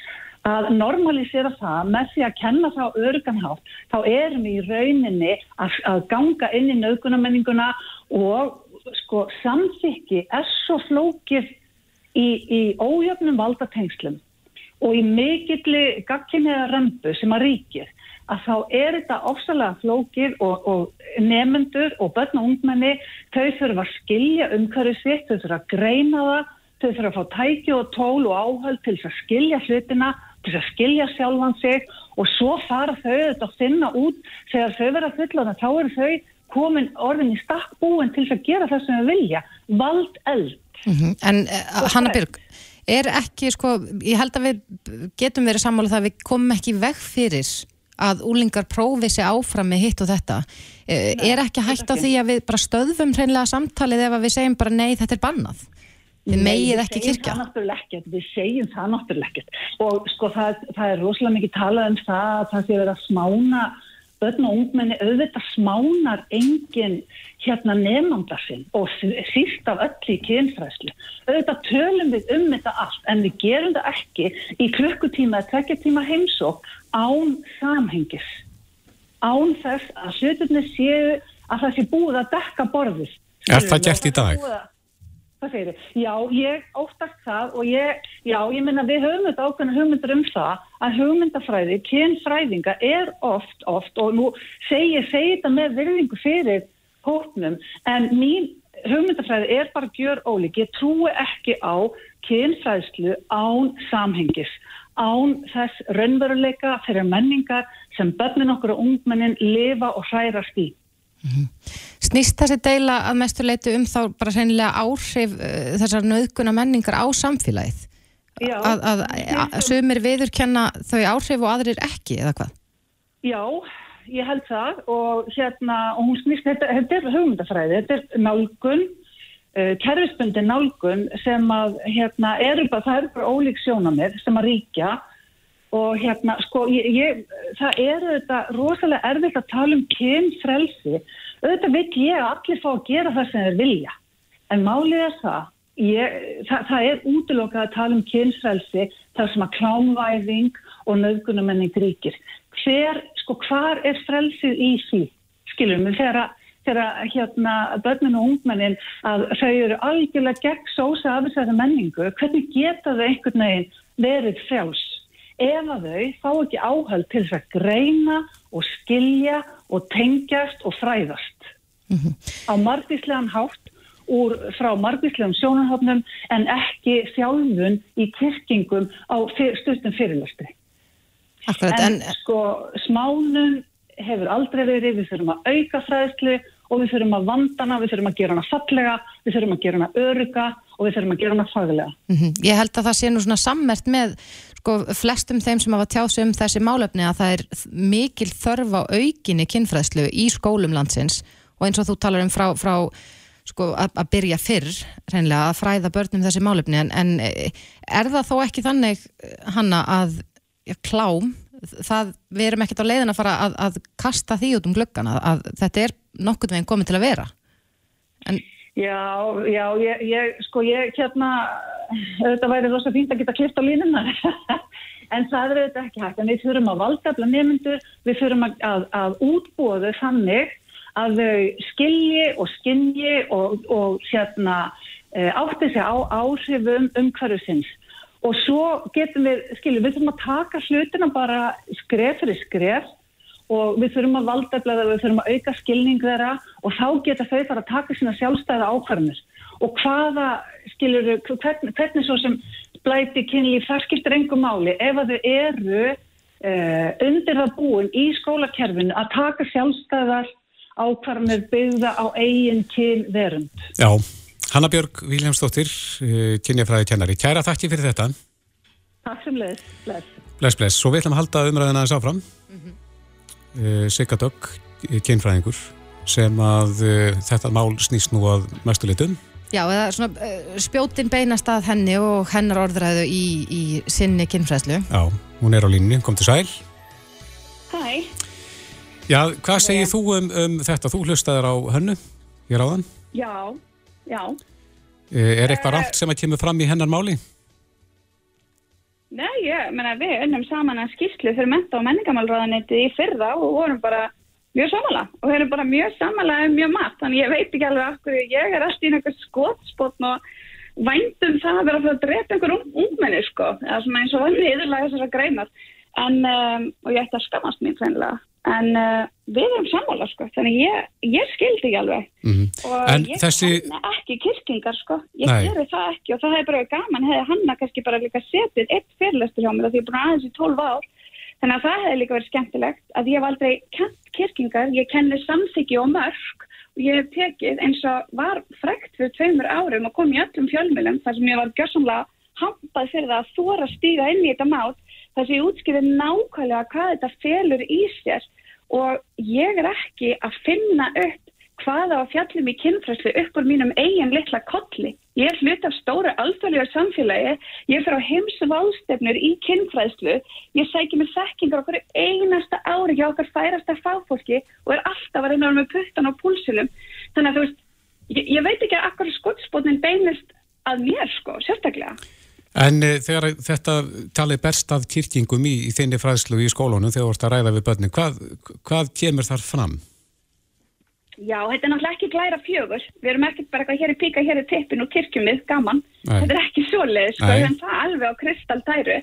að normalísera það með því að kenna það örganhátt, þá erum við í rauninni að, að ganga inn í naukunamenninguna og sko samþykki er svo flókið í, í ójöfnum valdatengslum og í mikilli gagkinniða römbu sem að ríkir að þá er þetta ofsalega flókið og, og nefnendur og börn og ungmenni þau þurfa að skilja um hverju svitt, þau þurfa að greina það, þau þurfa að fá tæki og tól og áhöld til þess að skilja hlutina til að skilja sjálfan sig og svo fara þau þetta að finna út. Þegar þau verða fullana þá eru þau komin orðin í stakk búin til að gera það sem þau vilja. Vald eld mm -hmm. En uh, Hanna Björg er ekki sko, ég held að við getum verið sammála það að við komum ekki veg fyrir að úlingar prófi sér áfram með hitt og þetta nei, er ekki hægt á því að við bara stöðfum hreinlega samtalið ef við segjum bara nei þetta er bannað Þið megið ekki kirkja. Við segjum það náttúrulega ekkert og sko það, það er rosalega mikið talað um það að það sé verið að smána börn og ungmenni auðvitað smánar engin hérna nefnanda sinn og síst af öll í kynfræslu. Auðvitað tölum við um þetta allt en við gerum það ekki í klukkutíma eða tvekkjartíma heimsók án samhengis. Án þess að hluturni séu að það sé búið að dekka borðið. Er það gert í dag? Hvað segir þið? Já, ég óttast það og ég, já, ég minna við höfum þetta ákveðna hugmyndur um það að hugmyndafræði, kynfræðinga er oft, oft og nú segir segi þetta með virðingu fyrir hóknum en mín hugmyndafræði er bara gjör ólík. Ég trúi ekki á kynfræðslu án samhengis, án þess raunveruleika fyrir menningar sem börnin okkur og ungmennin lifa og hrærast í. Mm -hmm. Snýst þessi deila að mestu leitu um þá bara reynilega áhrif uh, þessar nöðguna menningar á samfélagið? Já. Að, að, að sumir viðurkenna þau áhrif og aðrir ekki, eða hvað? Já, ég held það og hérna, og hún snýst, þetta, þetta er hugmyndafræði, þetta er nálgun, uh, kerfisbundi nálgun sem að, hérna, eru bara, það eru bara ólík sjónamið sem að ríkja og hérna, sko, ég, ég, það er þetta rosalega erfitt að tala um kynfrelsi. Auðvitað vil ég að allir fá að gera það sem þeir vilja. En málið er það, ég, það, það er útlokað að tala um kynfrelsi þar sem að klámvæðing og nöðgunumenning ríkir. Hver, sko, hvar er frelsið í því? Skiljum við þegar þegar hérna börnun og ungmennin að þau eru algjörlega gegn sósa af þessari menningu, hvernig geta þau einhvern veginn verið frjáls? Ef að þau fá ekki áhald til þess að greina og skilja og tengjast og fræðast mm -hmm. á margíslegan hátt úr frá margíslegum sjónarhófnum en ekki þjálfun í kirkingum á fyr, stundum fyrirlöstri. En, en sko smánun hefur aldrei verið, við þurfum að auka fræðslu og við þurfum að vandana, við þurfum að gera hana fallega, við þurfum að gera hana öruga og við þurfum að gera hana faglega. Mm -hmm. Ég held að það sé nú svona sammert með sko flestum þeim sem hafa tjáð sig um þessi málefni að það er mikil þörf á aukinni kynfræðslu í skólum landsins og eins og þú talar um frá, frá sko að, að byrja fyrr reynlega að fræða börnum þessi málefni en, en er það þó ekki þannig hanna að ja, klám, það við erum ekkert á leiðin að fara að, að kasta því út um glöggana, að þetta er nokkur veginn komið til að vera? En Já, já, ég, ég, sko, ég, hérna, þetta væri rosa fínt að geta klipt á línuna, <laughs> en það er þetta ekki hægt, en við þurfum að valdafla nefnendur, við þurfum að, að, að útbúa þau þannig að þau skilji og skinji og, og hérna, e, átti sig á áhrifum umhverju sinns. Og svo getum við, skiljum, við þurfum að taka hlutina bara skref fyrir skref og við þurfum að valda eða við þurfum að auka skilning þeirra og þá geta þau fara að taka sína sjálfstæða ákvarðanir og hvaða, skilur, hvern, hvernig svo sem blæti kynlíf, það skiptir engum máli ef að þau eru uh, undir það búin í skólakerfinu að taka sjálfstæðar ákvarðanir byggða á eigin kynverund. Já, Hanna Björg Viljámsdóttir, eh, kynjafræði kennari. Kæra þakki fyrir þetta. Takk sem leðis. Bless. Bless, bless. Svo við ætlum að halda umræðina þess áfram. Mm -hmm. Eh, Sigardögg, kynfræðingur sem að uh, þetta mál snýst nú að mestu litum Já, eða svona uh, spjótin beinast að henni og hennar orðræðu í, í sinni kynfræðslu. Já, hún er á línni, kom til sæl. Hæ. Já, hvað segir þú um, um þetta? Þú hlustaður á hennu, ég ráðan Já, já. Er eitthvað rátt sem að kemur fram í hennar máli? Nei, ég menna við unnum saman að skýrslu fyrir menta og menningamálraðanetti í fyrra og vorum bara mjög samala og við erum bara mjög samala um mjög mat þannig ég veit ekki alveg okkur ég er alltaf í einhver skotspotn og vændum það að vera að drepa einhver ungmenni sko, eða svona eins og vanni yfirlega þessar að greinar. En, um, og ég ætti að skamast mér frænlega en uh, við erum sammála sko þannig ég, ég skildi ekki alveg. Mm -hmm. og en ég þessi... kannu ekki kirkingar sko, ég geri það ekki og það hefði bara gaman, hefði hanna kannski bara líka setið eitt fyrirlestur hjá mér að því ég er búin aðeins í 12 ár. Þannig að það hefði líka verið skemmtilegt að ég hef aldrei kent kirkingar, ég kenni samþyggi og mörg og ég hef tekið eins og var frekt fyrir tveimur árum og kom í öllum fjölmjölum þar sem ég var gjörsamlega hampað fyrir það að þóra stíga inn í þetta mát þar sem ég útskýði nákvæmlega hvað þetta felur í sér og ég er ekki að finna upp hvað á fjallum í kynfræslu upp úr mínum eigin litla kolli. Ég er hlut af stóra alþjóðlega samfélagi, ég fyrir á heimsválstefnur í kynfræslu, ég sækir mér þekkingar okkur einasta ári hjá okkar færasta fáfólki og er alltaf að reyna vera með puttan á púlsunum. Þannig að þú veist, ég, ég veit ekki að akkur skotspotnin beinist að mér sko, sérstaklega. En e, þegar þetta talið berst að kirkingum í, í þinni fræðslu í skólunum þegar þú ert að ræða við börnin, hvað, hvað kemur þar fram? Já, þetta er náttúrulega ekki glæra fjögur. Við erum ekkert bara eitthvað hér í píka, hér í tippin og kirkjumið, gaman. Nei. Þetta er ekki svoleið, sko, en það er alveg á kristaldæru.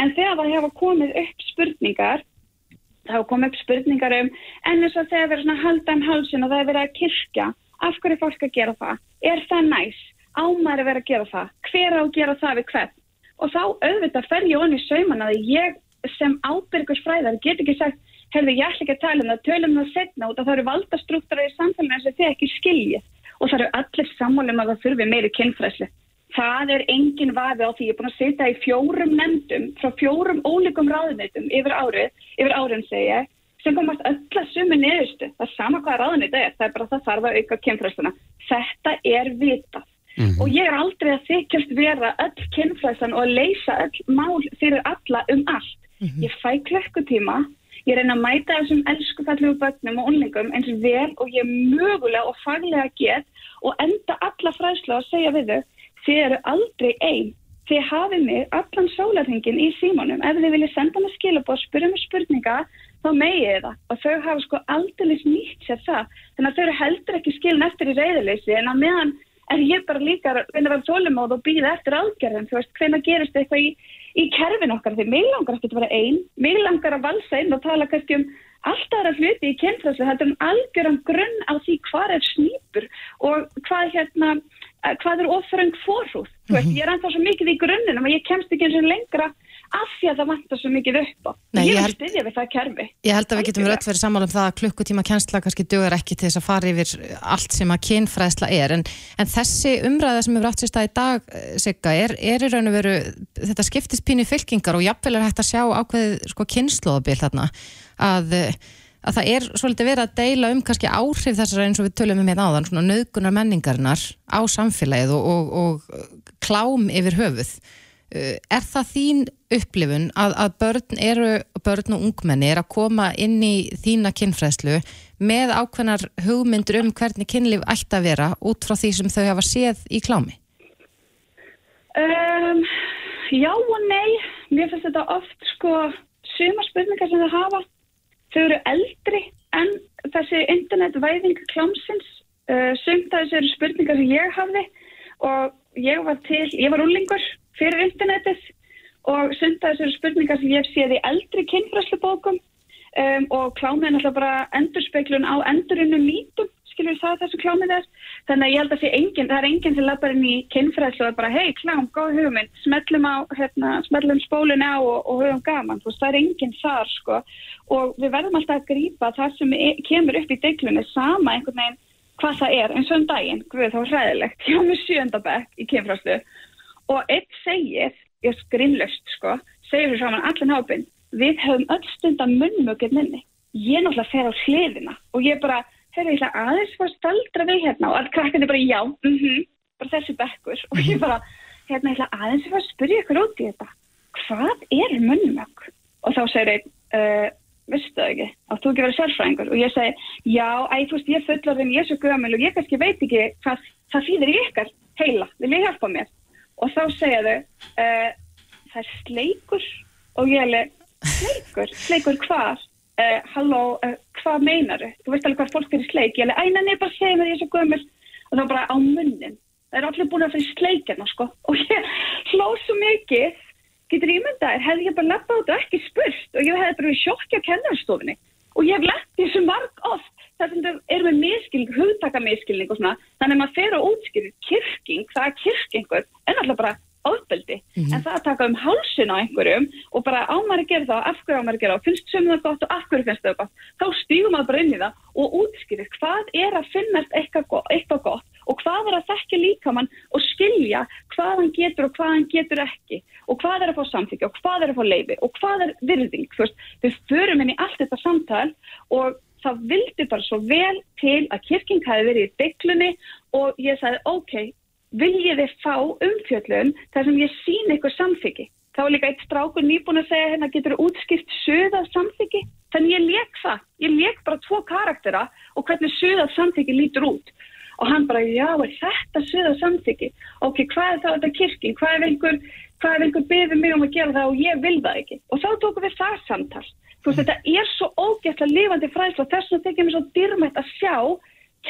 En þegar það hefa komið upp spurningar, það hefa komið upp spurningar um, en þess að þegar verið svona halda um halsin og það er verið að kirkja, af hverju er fólk að gera það? Er það næs? Ámar að vera að gera það? Hver á að gera það við hvern? Og þá auðvitað fer ég onni sauman að ég sem ábyrgur fræðar get ekki sagt hefði ég ekki að tala um það, tölum það setna út að það eru valdastruktúrar í samfélaginu sem þið ekki skiljið og það eru allir sammálum að það þurfi meiri kynfræslu. Það er engin vafi á því, ég er búin að sitja í fjórum nefndum frá fjórum ólíkum ráðunitum yfir árið, yfir árin segja sem komast öll að sumu niðurstu. Það er sama hvaða ráðunit er, það er bara að það þarf að auka kynfræsluna. Þetta er vitað. Og ég er aldrei að þykjast vera öll kynfræslan og að leysa öll mál fyrir alla um allt. Ég fæ klökkutíma, ég reyna að mæta þessum elsku fallegu börnum og unlingum eins vel og ég mögulega og faglega get og enda alla fræðslu að segja við þau, þið eru aldrei einn. Þið hafið mig allan sólarhingin í símanum. Ef þið viljið senda mig skilabóð og spyrja mig spurninga, þá megið það. Og þau hafa sko aldrei nýtt sér það. Þannig að þau eru heldur ekki skilin eftir í reyðileysi en að meðan er ég bara líka að vera þólumóð og býða eftir aðgerðum. Þú veist, hvenær gerist eitthvað í, í kerfin okkar? Því mig langar ekki að vera einn. Mig langar að valsa inn og tala kannski um allt aðra hluti í kynfræslu. Þetta er um algjörum grunn á því hvað er snýpur og hvað hérna, eh, hvað er ofröng fórhúð. Þú veist, ég er ennþá svo mikið í grunnunum að ég kemst ekki eins og lengra af því að það vantar svo mikið upp á. Nei, ég vil styðja við það kerfi. Ég held að við getum öll verið sammála um það að klukkutíma kennsla kannski dögur ekki til þess að fara yfir allt sem að kynfræðsla er en, en þessi umræða sem hefur átt sér stað í dag eh, Sigga, er, er í raun og veru þetta skiptist pínu fylkingar og jafnvel er hægt að sjá ákveðið sko kynnslóðabil þarna að, eh, að það er svolítið verið að deila um kannski áhrif þessar eins og við tölum um hérna áðan svona nöðgunar menningarinnar á samfélagið og, og, og klám yfir höfuð Er það þín upplifun að, að börn eru, börn og ungmenni er að koma inn í þína kynfræðslu með ákveðnar hugmyndur um hvernig kynlíf ætti að vera út frá því sem þau hafa séð í klámi? Um, já og nei, mér finnst þetta oft sko suma spurningar sem það hafa, þau eru eldri en þessi internetvæðing klámsins, uh, sumt af þessu eru spurningar sem ég hafði og ég var til, ég var úlingur fyrir internetið og þessu eru spurningar sem ég hef séð í eldri kynfræslubókum um, og klámið er náttúrulega bara endurspeglun á endurunum lítum, skilur það þessu klámið er. Þannig að ég held að sé enginn, það er enginn sem lappar inn í kynfræðslu og er bara, hei klám, góð hugmynd, smellum hérna, smellum spólun á og, og höfum gaman, veist, það er enginn þar, sko. Og við verðum alltaf að grípa það sem e kemur upp í deglunni, sama einhvern veginn hvað það er, eins og um daginn, guð, þá er hræðilegt, <laughs> hjá mig sjöndabæk í kynfræðslu og einn segir, ég skrinlust, sko, segir fyrir saman allan hápinn, við höfum öll stundan munnmöginn minni. Ég náttúrulega fer á hliðina og ég bara, þegar ég ætla aðeins var staldra við hérna og allt krakkandi bara já, mhm, bara þessi bekkur og ég bara, hérna ég ætla aðeins að fara að spyrja ykkur út í þetta. Hvað er munnmögg? Og þá segir einn, uh, veistu það ekki, að þú ekki verið sérfræðingur og ég segi, já, æ, þú veist, ég fullorðin, ég er svo gömul og ég kannski veit ekki hvað það þýðir í ykkar heila, vil ég hjálpa mér? Og þá segja þau, uh, það er sleikur. Og ég er sleikur, sleikur hvað? Uh, halló, uh, hvað meinar þau? Þú veist alveg hvað fólk er í sleik, ég alveg, æ, nei, bara segja mér ég er svo gömul. Og þá bara á munnin. Það er allir búin að fyrir sleikina, sko, og ég hló svo mikið. Getur ímyndaðir, hefði ég bara lappað og ekki spurt. Og ég hefði bara við sjokki á kennarstofinni og ég hef lett í þessu marg oft þar sem þau eru með miskilning, hugtaka miskilning og svona, þannig að maður fer að útskýra kyrking, það er kyrkingur en alltaf bara ofbeldi, mm -hmm. en það að taka um hálsin á einhverjum og bara ámæri gera það, af hverju ámæri gera það, finnst sömum það gott og af hverju finnst það gott, þá stígum maður bara inn í það og útskýrir hvað er að finnast eitthvað gott og hvað er að þekkja líkamann og skilja hvað hann getur og hvað hann getur ekki og hvað er að fá samþykja og hvað er að fá leifi og hvað er virðing, við förum í allt þetta samtal og það vildi bara svo vel til að kirking hafi verið í bygglunni og ég sagði ok, viljið þið fá umfjöllun þar sem ég sín eitthvað samþyggi. Þá er líka eitt strákur nýbúin að segja hérna getur útskipt söðað samþyggi. Þannig ég leik það. Ég leik bara tvo karaktera og hvernig söðað samþyggi lítur út. Og hann bara, já, er þetta söðað samþyggi? Ok, hvað er það þetta kirking? Hvað er einhver, einhver beðið mig um að gera það og ég vil það ekki? Og þá tókum við það samtal. Þú veist, þetta er svo ógætla lifandi fræðsla og þess vegna tekið mér svo dyrmætt að sjá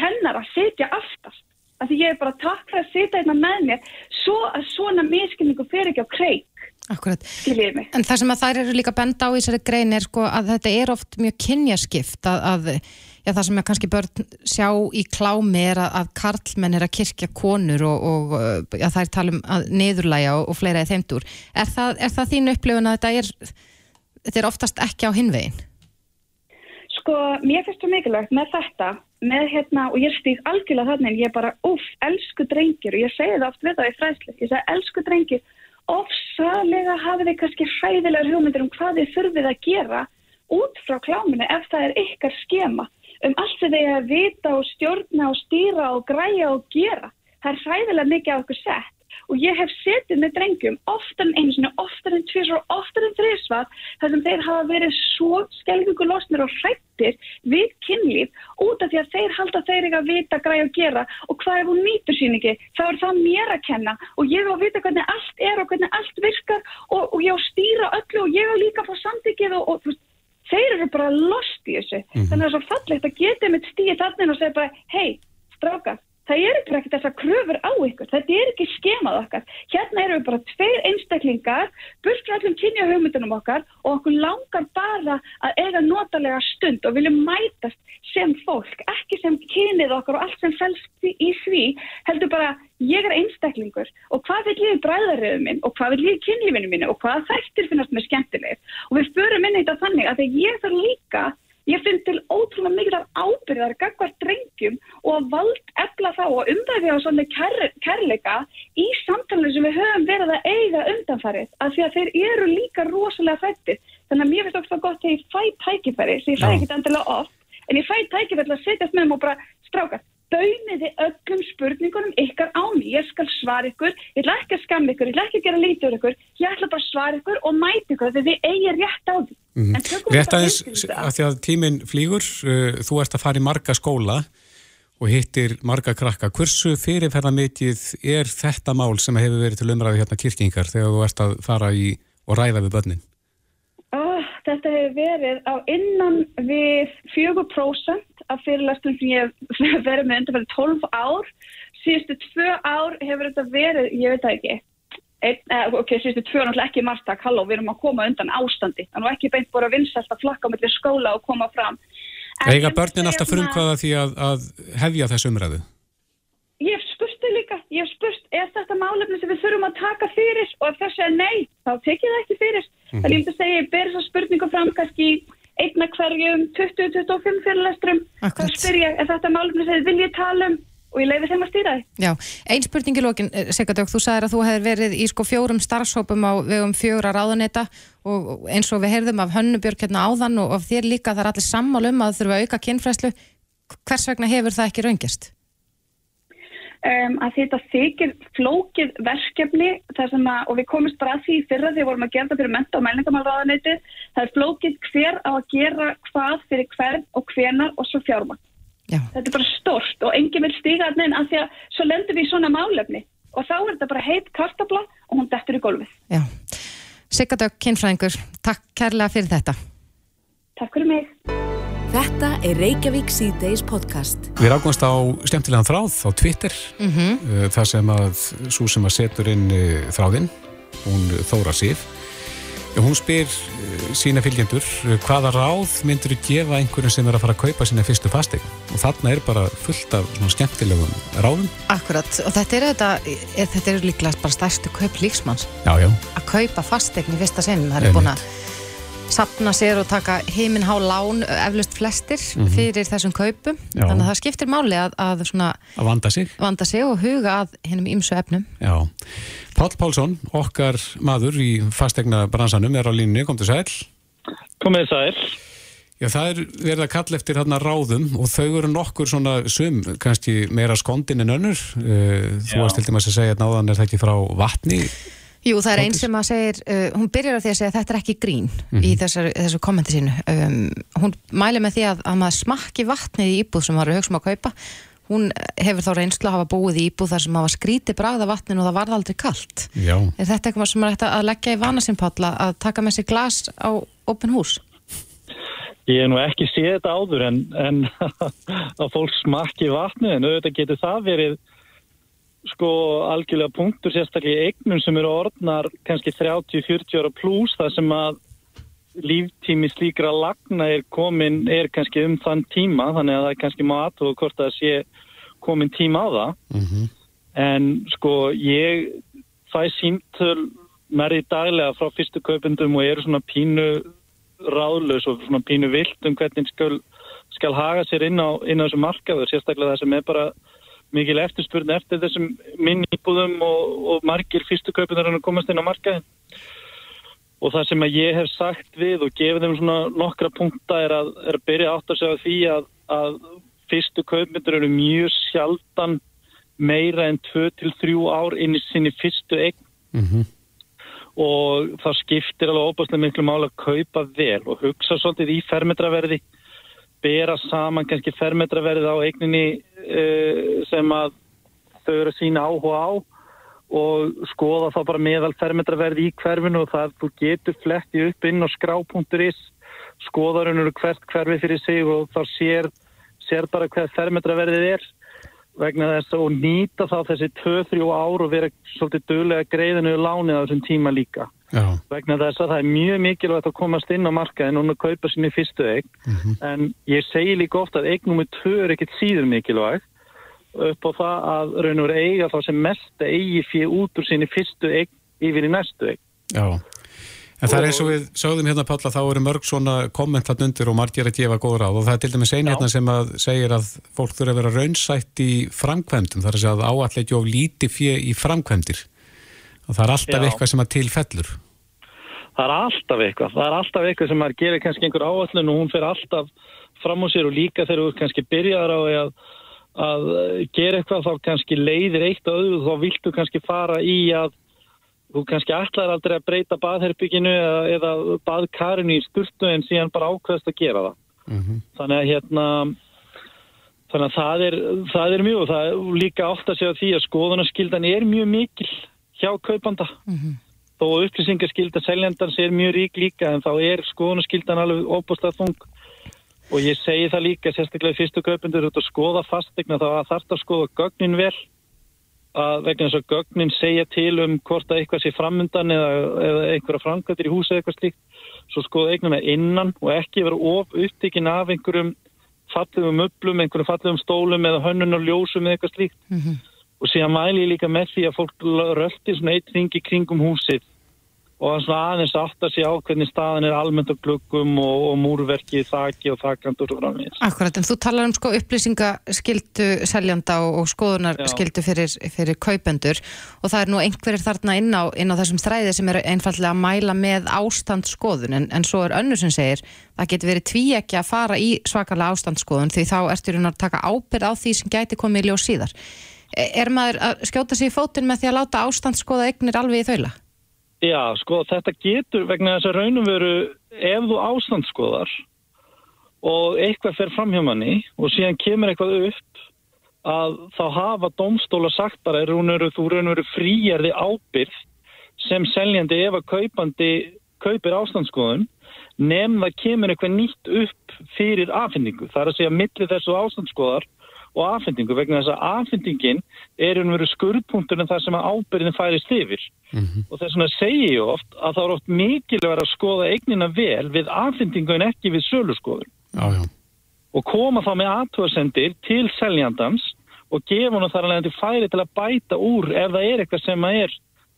kennar að setja aftast. Því ég er bara takk fyrir að setja einna með mér svo að svona miskinningu fer ekki á kreik. Akkurat. En það sem að þær eru líka benda á í þessari grein er sko að þetta er oft mjög kynjaskipt að, að já, það sem kannski börn sjá í klámi er að, að karlmenn er að kirkja konur og, og já, það er tala um niðurlæja og, og fleira í þeimdur. Er það, er það þín upplifun að þetta er, þetta er oftast ekki á hinvegin? Sko, mér finnst það mikilvægt með þetta, með hérna, og ég stýð algjörlega þannig, ég er bara, uff, elsku drengir, og ég segi það oft við það í fræsli, ég segi, elsku drengir, ofsalega hafið þið kannski hræðilegar hugmyndir um hvað þið þurfið að gera út frá kláminu ef það er ykkar skema, um allt sem er að vita og stjórna og stýra og græja og gera. Það er hræðilega mikið á okkur sett. Og ég hef setið með drengjum oftar en einu sinni, oftar en tvísvar og oftar en þrísvar þar sem þeir hafa verið svo skelgungu losnir og hrættir við kynlíf út af því að þeir halda þeir ekki að vita græði að gera. Og hvað ef hún nýtur sín ekki? Þá er það mér að kenna. Og ég á að vita hvernig allt er og hvernig allt virkar. Og, og ég á að stýra öllu og ég á líka að fá samtíkið og, og þeir eru bara lost í þessu mm -hmm. þannig að það er svo fallegt að geta með stíð þannig og segja bara hei, stráka það eru bara ekkert þessar kröfur á ykkur, þetta er ekki skemað okkar. Hérna eru við bara tveir einstaklingar, burt frá allum kynja hugmyndunum okkar og okkur langar bara að eiga notalega stund og viljum mætast sem fólk, ekki sem kynið okkar og allt sem fælst í því, heldur bara ég er einstaklingur og hvað vil ég bræðaröðu minn og hvað vil ég kynlífinu mínu og hvað þættir finnast með skemmtilegir og við förum inn í þetta þannig að ég þarf líka Ég finn til ótrúlega mikið af ábyrðar gagvar drengjum og vald efla þá og umræði á svona kær, kærleika í samtalenu sem við höfum verið að eiga undanfarið af því að þeir eru líka rosalega fættir. Þannig að mér finnst okkur gott að ég fæ tækifæri sem ég fæ ekkert endilega oft en ég fæ tækifæri að setjast með þeim og bara stráka Bauðniði öllum spurningunum ykkar á mig. Ég skal svara ykkur, ég ætla ekki að skamma ykkur, ég ætla ekki að gera lítið úr ykkur, ég ætla bara að svara ykkur og mæti ykkur þegar þið eigir rétt á því. Mm. Rétt aðeins að því að tíminn flýgur, uh, þú ert að fara í marga skóla og hittir marga krakka. Hversu fyrirferða mikið er þetta mál sem hefur verið til umræði hérna kirkingar þegar þú ert að fara í og ræða við börnin? Oh, þetta hefur verið á innan við 4% af fyrirlastum sem ég hef <laughs> verið með undir fyrir 12 ár. Síðustu tvö ár hefur þetta verið, ég veit það ekki Ein, eh, ok, síðustu tvö náttúrulega ekki margtak, halló, við erum að koma undan ástandi. Þannig að ekki beint bara vinsast að flakka með skóla og koma fram. Ega börnin alltaf frumkvaða því að, að hefja þessu umræðu? Ég hef spurt þau líka, ég hef spurt er þetta málefni sem við þurfum að taka fyrir? Og ef þessu er nei, þá tekið það ekki fyrir. Mm -hmm. þannig að ég myndi að segja, ég ber þessa spurningu fram kannski einna hverjum 20-25 fyrirlestrum þá spyr ég, er þetta málumni sem þið viljið tala um og ég leiði þeim að stýra þið. Já, einn spurning í lókin, eh, Sigardök, þú sagðir að þú hefði verið í sko fjórum starfsópum á vegum fjóra ráðaneta og eins og við heyrðum af Hönnubjörg hérna áðan og af þér líka það er allir sammálum að þurfa að auka kynfræslu. Hvers vegna hefur það ekki raungist? Um, að þetta þykir flókið verkefni að, og við komumst bara að því fyrra þegar vorum að gera það fyrir menta og mælingamálraðaneyti það er flókið hver á að gera hvað fyrir hvern og hvenar og svo fjármann. Þetta er bara stort og enginn vil stíga að neina að því að svo lendur við í svona málefni og þá er þetta bara heit kartabla og hún dettur í gólfið. Já. Sigardök, kynfræðingur, takk kærlega fyrir þetta. Takk fyrir mig. Þetta er Reykjavík C-Days podcast. Við rákumst á stjæmtilegan þráð á Twitter mm -hmm. þar sem að svo sem að setur inn eh, þráðinn, hún Þóra Sif Hún spyr uh, sína fylgjendur hvaða ráð myndur þú gefa einhverjum sem er að fara að kaupa sína fyrstu fastegn og þarna er bara fullt af svona skemmtilegum ráðum. Akkurat, og þetta er, þetta, er, þetta er líklega bara stærstu kaup líksmanns Já, já. að kaupa fastegn í fyrsta sinn það er búin að sapna sér og taka heiminhá lán eflust flestir fyrir þessum kaupum Já. þannig að það skiptir máli að, að svona Að vanda sig. vanda sig og huga að hinnum ýmsu efnum Já. Páll Pálsson, okkar maður í fastegna bransanum er á línunni, kom til sæl. Komið sæl. Já, það er verið að kalla eftir hérna ráðum og þau eru nokkur svona sum, kannski meira skondin en önnur. Uh, Þú varst til dæmis að segja að náðan er það ekki frá vatni. Jú, það er einn sem að segir, uh, hún byrjar að því að segja að þetta er ekki grín í þessar, þessu kommenti sínu. Um, hún mæli með því að, að maður smakki vatnið í íbúð sem maður er hugsa um að kaupa. Hún hefur þá reynslu að hafa búið í íbúð þar sem maður skríti bragða vatninu og það varð aldrei kalt. Já. Er þetta eitthvað sem maður ætti að leggja í vana sinn Páll að taka með sér glas á opin hús? Ég hef nú ekki séð þetta áður en, en <laughs> að fólk smakki vatnið en auðvitað getur það verið sko algjörlega punktur sérstaklega í eignum sem eru orðnar kannski 30-40 ára pluss það sem að líftími slíkra lagna er komin er kannski um þann tíma þannig að það er kannski má aðtóða hvort það sé komin tíma á það. Mm en sko ég fæ síntöl nærði daglega frá fyrstu kaupendum og eru svona pínu ráðlaus og svona pínu vilt um hvernig skal, skal haga sér inn á, inn á þessu markaður, sérstaklega það sem er bara mikil eftirspurn eftir þessum minni íbúðum og, og margir fyrstu kaupendur en að komast inn á markaðin og það sem að ég hef sagt við og gefið þeim svona nokkra punkta er að, er að byrja átt að segja því að, að fyrstu kaupendur eru mjög sjaldan meira en 2-3 ár inn í sinni fyrstu eign. -hmm. og það skiptir alveg óbúslega miklu máli að kaupa vel og hugsa svolítið í fermetraverði bera saman kannski fermetraverði á eigninni uh, sem að þau eru sína áhuga á og skoða þá bara meðal fermetraverði í hverfinu og það þú getur fletti upp inn á skrá.is skoðarunur hvert hverfi fyrir sig og þá sér, sér bara hvað fermetraverðið er. Vegna þess að nýta þá þessi 2-3 ár og vera svolítið dögulega greiðinu lánið á þessum tíma líka Já. vegna þess að það er mjög mikilvægt að komast inn á markaðin og kaupa sinni fyrstu eign en ég segi líka ofta að eign nummer 2 er ekkit síður mikilvægt upp á það að raun og eiga þá sem mest eigi fyrir út úr sinni fyrstu eign yfir í næstu eign Já. En það er eins og við sögðum hérna Pálla, þá eru mörg svona kommentat undir og margir að gefa góð ráð og það er til dæmis einu Já. hérna sem að segir að fólk þurfa að vera raunsætt í framkvæmdum, það er að segja að áallega of líti fjö í framkvæmdir og það er alltaf Já. eitthvað sem að tilfellur. Það er alltaf eitthvað. Það er alltaf eitthvað sem maður gerir kannski einhver áallun og hún fer alltaf fram á sér og líka þegar þú kannski byrjar á að, að gera eitthvað þá kannski leiðir eitt og öðru þá viltu kannski fara í að þú kannski ætlar aldrei að breyta baðherbygginu eða, eða baðkarinu í sturtu en síðan bara ákveðast að gera það. Þannig að hérna þannig að það er, það er mjög og það er líka átt að segja því að skoðunarskildan er mjög mikil hjá kaupanda. Þó að upplýsingaskylda seljandans er mjög rík líka en þá er skoðunarskyldan alveg óbúslega þung. Og ég segi það líka sérstaklega í fyrstu kaupendur út að skoða fastegna þá að þarf að skoða gögnin vel. Að vegna þess að gögnin segja til um hvort að eitthvað sé framundan eða, eða einhverja framkvæmdir í húsi eða eitthvað slíkt. Svo skoða eignuna innan og ekki vera of upptikinn af einhverjum fallegum öflum, einhverjum fallegum stólum eða hönnunar ljósum eða eitthvað slíkt og síðan mæli ég líka með því að fólk röldi svona eitt ringi kringum húsið og að svona aðeins átt að sé á hvernig staðan er almennt á glöggum og, og múrverki, þaki og þakandur og framvegis. Akkurat, en þú talar um sko upplýsingaskildu seljanda og, og skoðunarskildu fyrir, fyrir kaupendur og það er nú einhverjir þarna inn á, inn á þessum þræði sem eru einfallega að mæla með ástandsskoðun en, en svo er önnur sem segir það getur verið tví ekki að fara í svakalega ástandsskoðun því þá ertu raun að taka ábyrð á því sem gæti komið í ljós síðar. Er maður að skjóta sig í fótinn með því að láta ástandsskoða eignir alveg í þaula? Já, sko, þetta getur vegna þess að raunum veru ef þú ástandskoðar og eitthvað fer fram hjá manni og síðan kemur eitthvað upp að þá hafa domstóla sagt bara er hún eru, þú raunum veru fríjarði ábyrð sem seljandi ef að kaupandi kaupir ástandskoðun nefn það kemur eitthvað nýtt upp fyrir afhendingu. Það er að segja milli þessu ástandskoðar og afhendingu vegna þess að afhendingin er einhvern veru skurðpunktur en það sem að ábyrðin færist yfir og þess vegna segi ég oft að það er oft mikilvæg að skoða eignina vel við afhendingu en ekki við söluskoðun Já, já. og koma þá með aðtöðsendir til seljandans og gefa hann þar alveg færi til að bæta úr ef það er eitthvað sem að er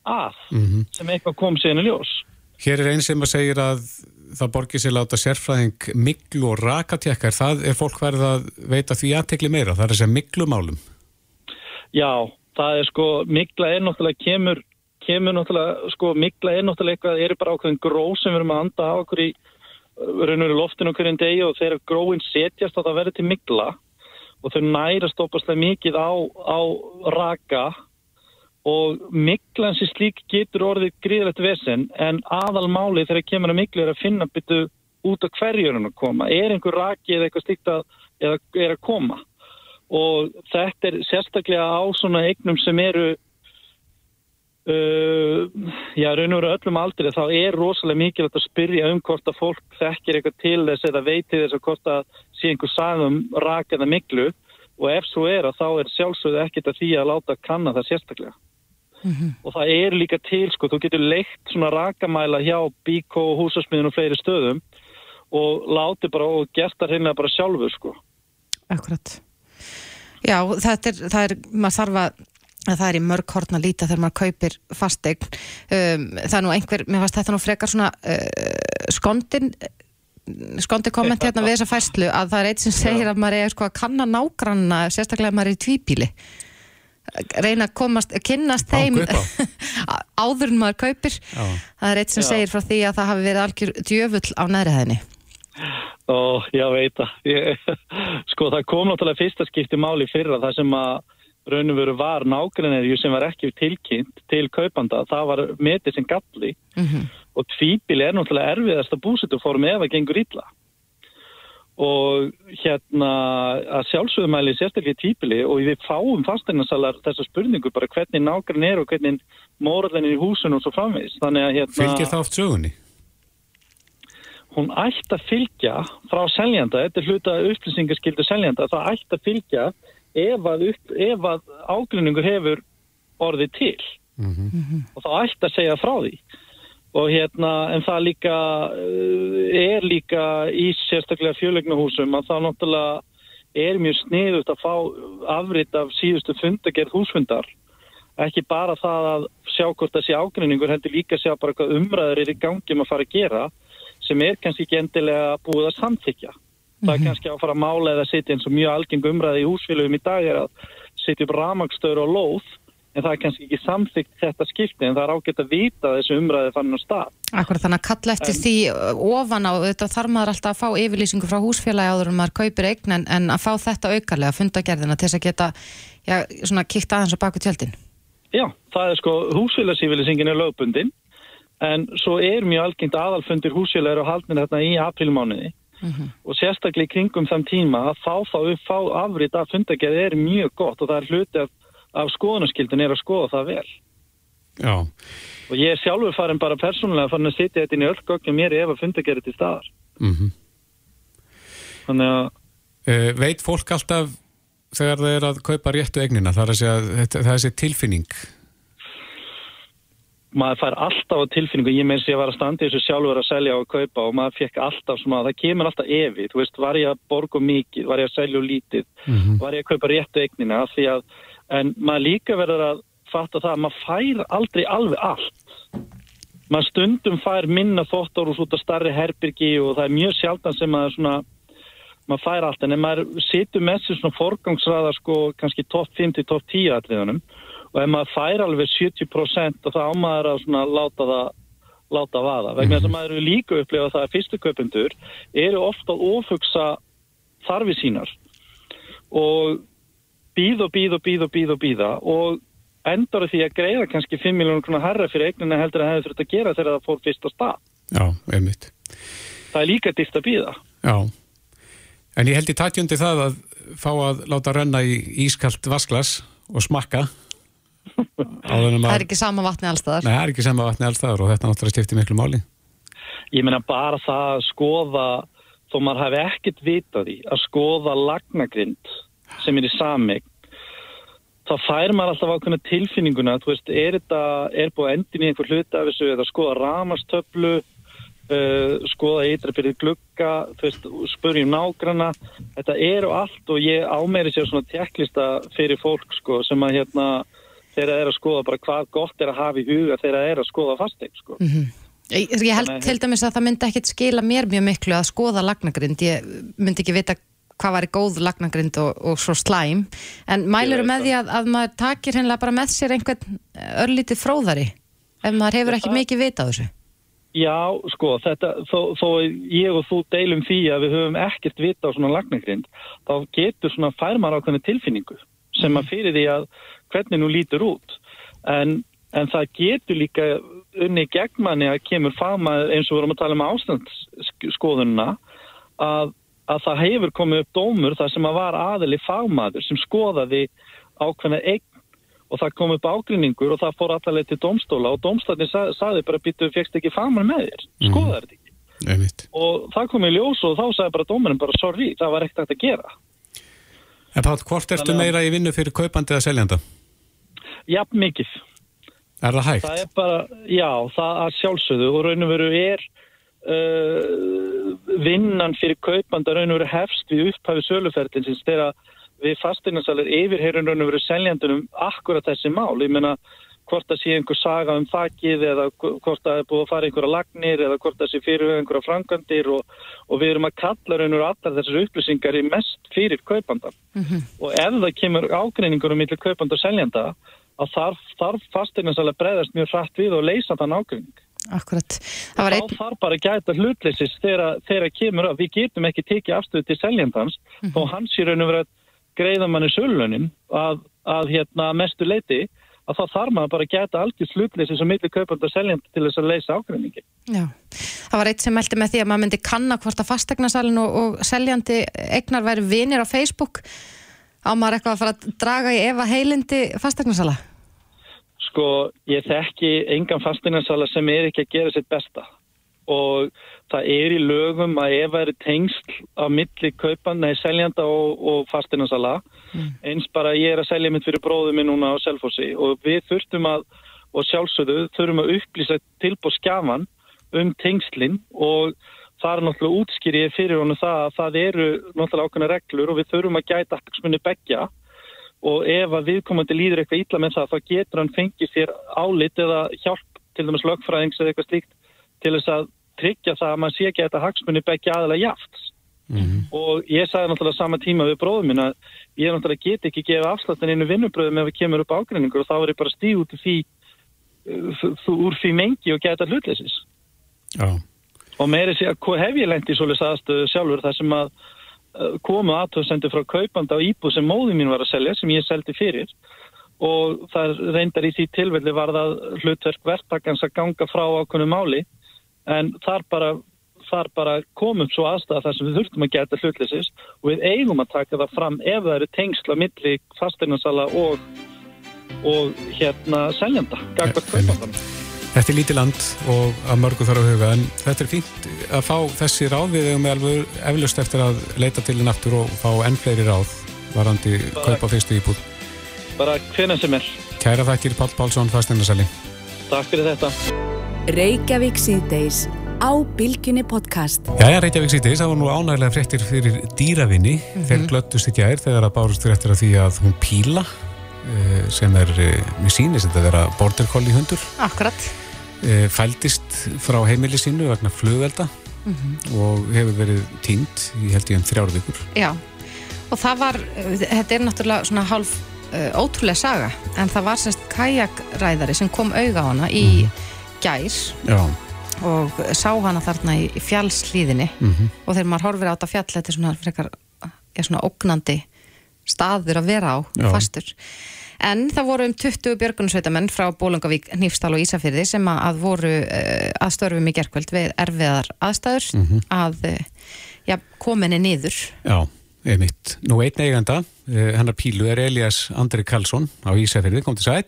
að, sem eitthvað kom í ljós. Hér er einn sem að segir að það borgir sér láta sérfræðing miklu og rakatjekkar. Það er fólk verið að veita því aðtekli meira. Það er þessi miklumálum. Já, það er sko, mikla er náttúrulega kemur, kemur náttúrulega, sko, mikla er náttúrulega eitthvað, eru bara ákveðin gró sem við erum að anda á okkur í raun og veru loftinu okkur einn degi og þegar gróin setjast að það verður til mikla og þau nærast opastlega mikið á, á raka og miklan sem slík getur orðið gríðlegt vesen en aðalmáli þegar kemur að miklu er að finna byttu út af hverjurinn að koma. Er einhver raki eða eitthvað slíkt að, er að koma? Og þetta er sérstaklega á svona eignum sem eru Uh, já, raun og veru öllum aldrei þá er rosalega mikilvægt að spyrja um hvort að fólk þekkir eitthvað til þess eða veitir þess að hvort að sé einhver sagðum rak eða miklu og ef svo er að þá er sjálfsögðu ekkert að því að láta kanna það sérstaklega og það er líka til sko, þú getur leikt svona rakamæla hjá bíkó og húsasmiðun og fleiri stöðum og láti bara og það reynilega bara sjálfur sko. Akkurat. Já, þetta er, það er, maður þarf að að það er í mörg hortna líta þegar maður kaupir fastegn um, það er nú einhver, mér fannst þetta nú frekar svona uh, skondin skondi komment hérna við þessa fæslu að það er eitt sem segir að maður er sko að kanna nágranna, sérstaklega ef maður er í tvíbíli reyna að komast, kynnast þeim Banka upp <laughs> áður en maður kaupir Já. það er eitt sem Já. segir frá því að það hafi verið algjör djöfull á næri hæðinni Ó, já, veit það. Ég- <laughs> Sko, það kom náttúrulega fyrsta skipti máli fyrra það sem að raunum veru var nágrannirju sem var ekki tilkynnt til kaupanda. Það var metið sem galli mm og tvíbili er náttúrulega erfiðasta búsituform ef það gengur illa. Og hérna að sjálfsögumæli sérstaklega í tvíbili og við fáum fasteignasalar þessa spurningu bara hvernig nágrann er og hvernig morðinni í húsinu og svo framvegis. Þannig að hérna Fylgir það oft sögunni? hún ætti að fylgja frá seljanda, þetta er hluta upplýsingaskildu seljanda, það ætti að fylgja ef að, að ágrinningur hefur orðið til og þá ætti að segja frá því og hérna en það líka uh, er líka í sérstaklega fjölegnahúsum að það náttúrulega er mjög sniðust að fá afrit af síðustu fundagerð húsfundar. Ekki bara það að sjá hvort sé ágrinningur heldur líka sjá bara hvað umræður er í gangi um að fara að gera sem er kannski ekki endilega búið að samþykja. Það er kannski að fara að mála eða sitja eins og mjög algeng umræði í húsfélagum í dag er að sitja upp ramagstöður og lóð en það er kannski ekki samþykt þetta skipti en það er ágætt að vita að þessu umræði fann á stað. Akkur þannig að kalla eftir því uh, ofan á, þetta þarf maður alltaf að fá yfirlýsingu frá húsfélagi áður en maður kaupir eign en, en að fá þetta aukarlega, fundagerðina til þess að geta, já, svona kíkt aðeins á baku tjöldin. Já, það er sko húsfélagsífélagsingin er lögbundin en svo er mjög algengt aðalfundir húsfélagur og haldin þetta í aprilmánuði og sérstaklega í kringum þann tíma að fá þá upp fá afrit af fundagerði er mjög gott og það er hluti af, af skoðanaskildin er að skoða það vel. Já. Og ég er sjálfur farin bara persónulega farin að sitja þetta inn í öll göggjum mér ef að fundagerði til staðar. Mm Þannig að veit fólk alltaf þegar það er að kaupa réttu eignina, það er að segja, þetta- það er þessi tilfinning. maður fær alltaf á tilfinningu, ég meins ég var að standa í þessu sjálfur að selja og kaupa og maður fekk alltaf svona, það kemur alltaf evi, þú veist, var ég að borga mikið, var ég að selja lítið, var ég að kaupa réttu eignina, af því að, en maður líka verður að fatta það að maður fær aldrei alveg allt. Maður stundum fær minna þóttorús út af starri herbyrgi og það er mjög sjaldan sem maður svona, maður fær allt, en ef maður situr með sér svona forgangsraða sko kannski topp 5 til topp 10 atriðunum og ef maður fær alveg 70% og það ámaður að svona láta það láta vaða, vegna þess að maður eru líka að upplifa það að fyrstu kaupendur eru ofta að ofugsa þarfi sínar. Og býð og býð og býð og býð og býða og endar því að greiða kannski 5 miljónur konar herra fyrir eignina heldur að hefði þurft að gera þegar það fór fyrst á stað. Já, einmitt. Það er líka dýrt að býða. Já. En ég held í takjundi það að fá að láta renna í ískalt vasklas og smakka. <laughs> En Það er ekki sama vatni allstaðar. Nei, það er ekki sama vatni allstaðar og þetta náttúrulega stifti miklu máli. Ég meina bara það að skoða, þó maður hafi ekkert vitað í, að skoða lagnagrind sem er í sameign þá fær maður alltaf ákveðna tilfinninguna þú veist, er þetta, er búið endin í einhver hluti af þessu, eða skoða ramastöflu uh, skoða eitra fyrir glugga, þú veist spurjum nágrana, þetta er og allt og ég ámeri sér svona tjekklista fyrir fólk sko, sem að hérna þeirra er að skoða bara hvað gott er að hafa í huga þeirra er að skoða fastegn sko. Mm -hmm. Ég, ég held til dæmis að það myndi ekkit skila mér mjög miklu að skoða lagnagrind, ég myndi ekki vita hvað var í góð lagnagrind og, og svo slæm, en mælur með því að, að maður takir hennilega bara með sér einhvern örlítið fróðari ef maður hefur ekki mikið vita á þessu. Já, sko, þetta, þó, þó ég og þú deilum því að við höfum ekkert vita á svona lagnagrind, þá getur svona færmar ákveðinu tilfinningu sem að fyrir því að hvernig nú lítur út. En, en það getur líka unni gegn manni að kemur fagmaður eins og við vorum að tala um ástandsskoðunna að, að það hefur komið upp dómur þar sem að var aðili fagmaður sem skoðaði ákveðna eign og það kom upp ágrinningur og það fór allaleg til domstóla og domstættin sa, saði bara býttu fegst ekki fagmaður með þér, mhm. skoðaði þetta ekki Einmitt. og það kom í ljós og þá sagði bara dómarinn bara sorry, það var ekkert að gera En Pál, hvort ertu meira í vinnu fyrir kaupandi eða seljanda? Já, mikið. Er það hægt? Það er bara, já, það er sjálfsögðu og raun og veru er uh, vinnan fyrir kaupanda raun og veru hefst við upphafi söluferðinsins þegar við fastinansalir yfirherun raun og veru seljandunum akkurat þessi mál. Ég menna, hvort það sé einhver saga um þakkið eða hvort það er búið að fara einhverja lagnir eða hvort það sé fyrir einhverja frangandir og, og við erum að kalla raun og allar þessar upplýsingar í mest fyrir kaupandan mm -hmm. og ef það kemur ágreiningur um millir kaupand og seljanda að þarf, þarf fastinansalega breyðast mjög hrætt við og leysa þann ágreining Akkurat. Var einn... Þá þarf bara að gæta hlutleysis þegar það kemur að við getum ekki tekið afstöðu til seljandans mm -hmm. og hans í raun og verið að greiða manni sölunin að, að hérna, mestu leiti að þá þarf maður bara að geta algjör slutleysi sem millir kaupand og seljandi til þess að leysa ákveðningi. Já, það var eitt sem meldi með því að maður myndi kanna hvort að fastegnasalinn og, og seljandi egnar væri vinir á Facebook á maður eitthvað að fara að draga í efa heilindi fastegnasala? Sko, ég þekki engan fastegnasala sem er ekki að gera sitt besta. Og það er í lögum að ef það eru tengsl á milli kaupan, nei, seljanda og, og fastinansala mm. eins bara ég er að selja mitt fyrir bróðum minn núna á Selfossi. Og við þurftum að og sjálfsögðu þurfum að upplýsa tilbúið skjafan um tengslinn og það er náttúrulega útskýrið fyrir honum það að það eru náttúrulega ákveðna reglur og við þurfum að gæta haksmunni begja og ef að viðkomandi líður eitthvað ítla með það þá getur hann fengið sér álit eða hjálp til dæmis lögfræðings eða eitthvað slíkt til þess að tryggja það að maður sé ekki að þetta hagsmunni begja aðalega jaft mm -hmm. og ég sagði náttúrulega sama tíma við bróðum minna ég náttúrulega get ekki gefa afslattin einu vinnubröðum ef við kemur upp ágreiningur og þá er ég bara stíð út því, úr því mengi og geta hlutleysis oh. og meiri sé að hef ég lengt í svolítið aðstöðu sjálfur þar sem að komu aðtöðsendu frá kaupanda á íbúð sem móði mín var að selja sem ég seldi fyrir. Og það reyndar í því tilvelli var það hlutverk verktakans að ganga frá ákveðinu máli. En þar bara, þar bara komum svo aðstæða þar sem við þurftum að geta hlutlesis og við eigum að taka það fram ef það eru tengsla milli fasteignarsala og, og hérna seljanda, gagvað kveipandan. Þetta er lítið land og að mörgu þarf að huga en þetta er fínt að fá þessi ráð við hefum alveg eflust eftir að leita til í náttúr og fá enn fleiri ráð varandi kaupa fyrstu íbúð. Bara hvena sem er. Kæra þakkir Pál Pálsson, fasteignarsali. Takk fyrir þetta. Reykjavík síðdeis á Bilginni podcast. Jæja, Reykjavík síðdeis, það var nú ánægilega fréttir fyrir dýravinni. Mm -hmm. Þeir glöttust ekki aðeir þegar að bárust fréttir af því að hún píla eh, sem er, eh, mér sýnist þetta að vera border collie hundur. Akkurat. Eh, fældist frá heimili sínu vegna flugvelda mm -hmm. og hefur verið tínt í held ég um þrjáru vikur. Já, og það var, þetta er náttúrulega svona hálf uh, ótrúlega saga, en það var semst kajakræðari sem kom auga á hana í mm -hmm gær Já. og sá hana þarna í fjallslíðinni mm -hmm. og þegar maður horfir á þetta fjall þetta er svona, frekar, er svona ógnandi staður að vera á Já. fastur. En það voru um 20 björgunsveitamenn frá Bólungavík, Nýfstál og Ísafyrði sem að voru uh, að störfum í gerkvöld við erfiðar aðstæður mm -hmm. að uh, ja, kominni niður. Já, einmitt. Nú einn eiganda uh, hennar pílu er Elias Andri Karlsson á Ísafyrði, kom til sæl.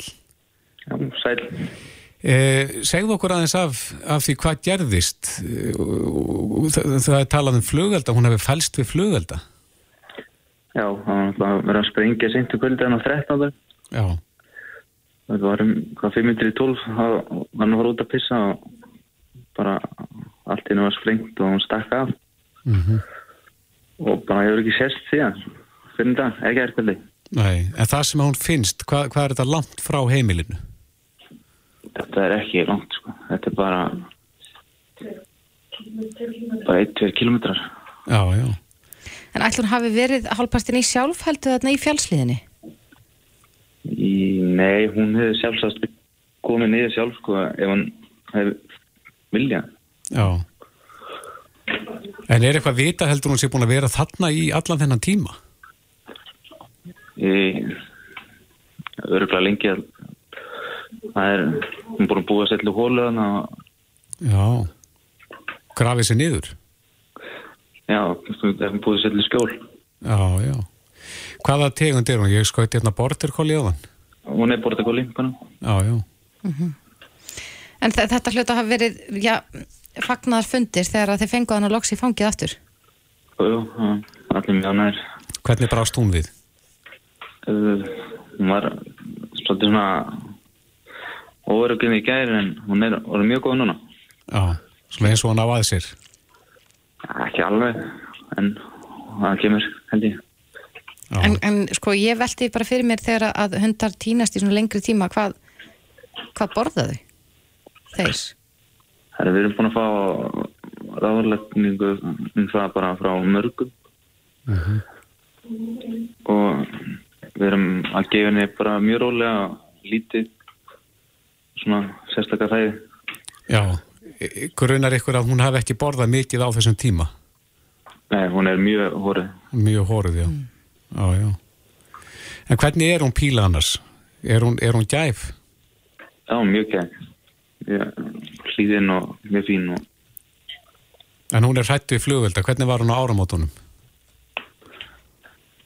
Já, sæl. Eh, segðu okkur aðeins af, af því hvað gerðist? Það, það er talað um flugelda hún hefur fælst við flugelda Já, það var náttúrulega verið að sprengja sent til kvöldin á 13. Já, Það var um hvað 5 minnir í 12 þá var hann að fara út að pissa og bara allt hennu var sprengt og hún stakk af mhm. og bara hefur ekki sérst síðan fyrir dag, ekki er kvöldi. Nei, en það sem hún finnst, hvað, hvað er þetta langt frá heimilinu? Þetta er ekki langt sko, þetta er bara bara 1-2 kilometrar. Já, já. En ætlur hafi verið hálfpartin í sjálf heldur þarna í fjálsliðinni? Í, nei, hún hefði sjálfsagt komið niður sjálf sko ef hann hefði viljað. Já. En er eitthvað vita heldur hún sé búin að vera þarna í allan þennan tíma? Ég öruglega lengi að það er, hún er búin að búa sér til hólu þannig að Já. Grafið sér niður? Já, það er búið sér til skjól. Já, já. Hvaða tegund er hún? Ég skoði hérna border collie á þann. Hún er bara. Já, já. En þe- þetta hlut að hafa verið, já, fagnar fundir þegar að þið fengu hann að loks í fangið aftur. Jú, allir mjög nær. Hvernig brást hún við? Uh, hún var svolítið svona óverugin í gæri en hún er mjög góð núna. Já, svona eins og hann á að sér. Ekki alveg, en það kemur, held ég. En, en sko, ég velti bara fyrir mér þegar að hundar týnast í svona lengri tíma, hvað, hvað borða þau? Þeir? Það er við erum búin að fá ráðlegningu um það bara frá mörgum og við erum að gefa henni bara mjög rólega lítið svona sérstaklega þæði. já. Grunar ykkur að hún hafi ekki borðað mikið á þessum tíma? Nei, hún er mjög horið. Mjög hóruð, já. Já, já. En hvernig er hún píla annars? Er hún, er hún gæf? Já, mjög gæð. Hlýðin og mjög fín og En hún er hrættu í flugvelda. Hvernig var hún á áramótunum?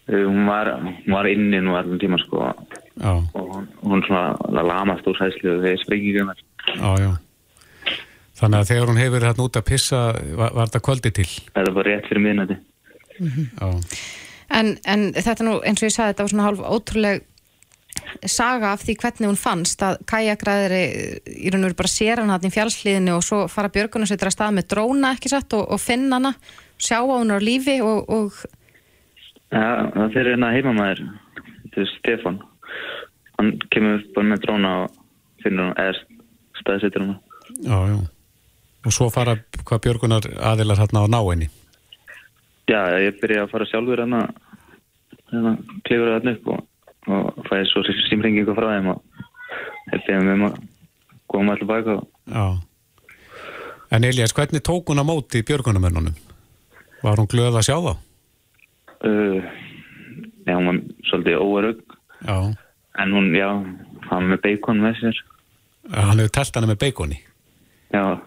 uh, hún var, hún var inni nú allan tíma sko Já, og hún, hún svona lamast úr hæslu þegar sprengingum er. já, já. Þannig að þegar hún hefur hérna út að pissa, var, var þetta kvöldi til? Það bara rétt fyrir minnati. Já, En, en þetta nú, eins og ég sagði, þetta var svona hálf ótrúleg saga af því hvernig hún fannst að kajakræðri í raun og veru bara sér hann hann í fjálsliðinu og svo fara björgunarsveitur að stað með dróna ekki satt og, og finna hana sjá á hún á lífi og, og Já, það fyrir hérna heimamæður, þetta er Stefan. Hann kemur bara með dróna og finnur hann, eða staðsettir hann. já, já. Og svo fara hvað björgunar aðilar hérna á náinni. Já, ég byrja að fara sjálfur hérna, hérna, klifur það upp og, og fæði svo símringingu frá þeim og ég beðum um að koma allir baka Já. En Elias, hvernig tók hún á móti björgunamönnunum? Var hún glöð að sjá þá? uh, já, hún var svolítið óarug Já. en hún, já, hann með beikon með sér. Hann hefur telt hana með beikoni. Já,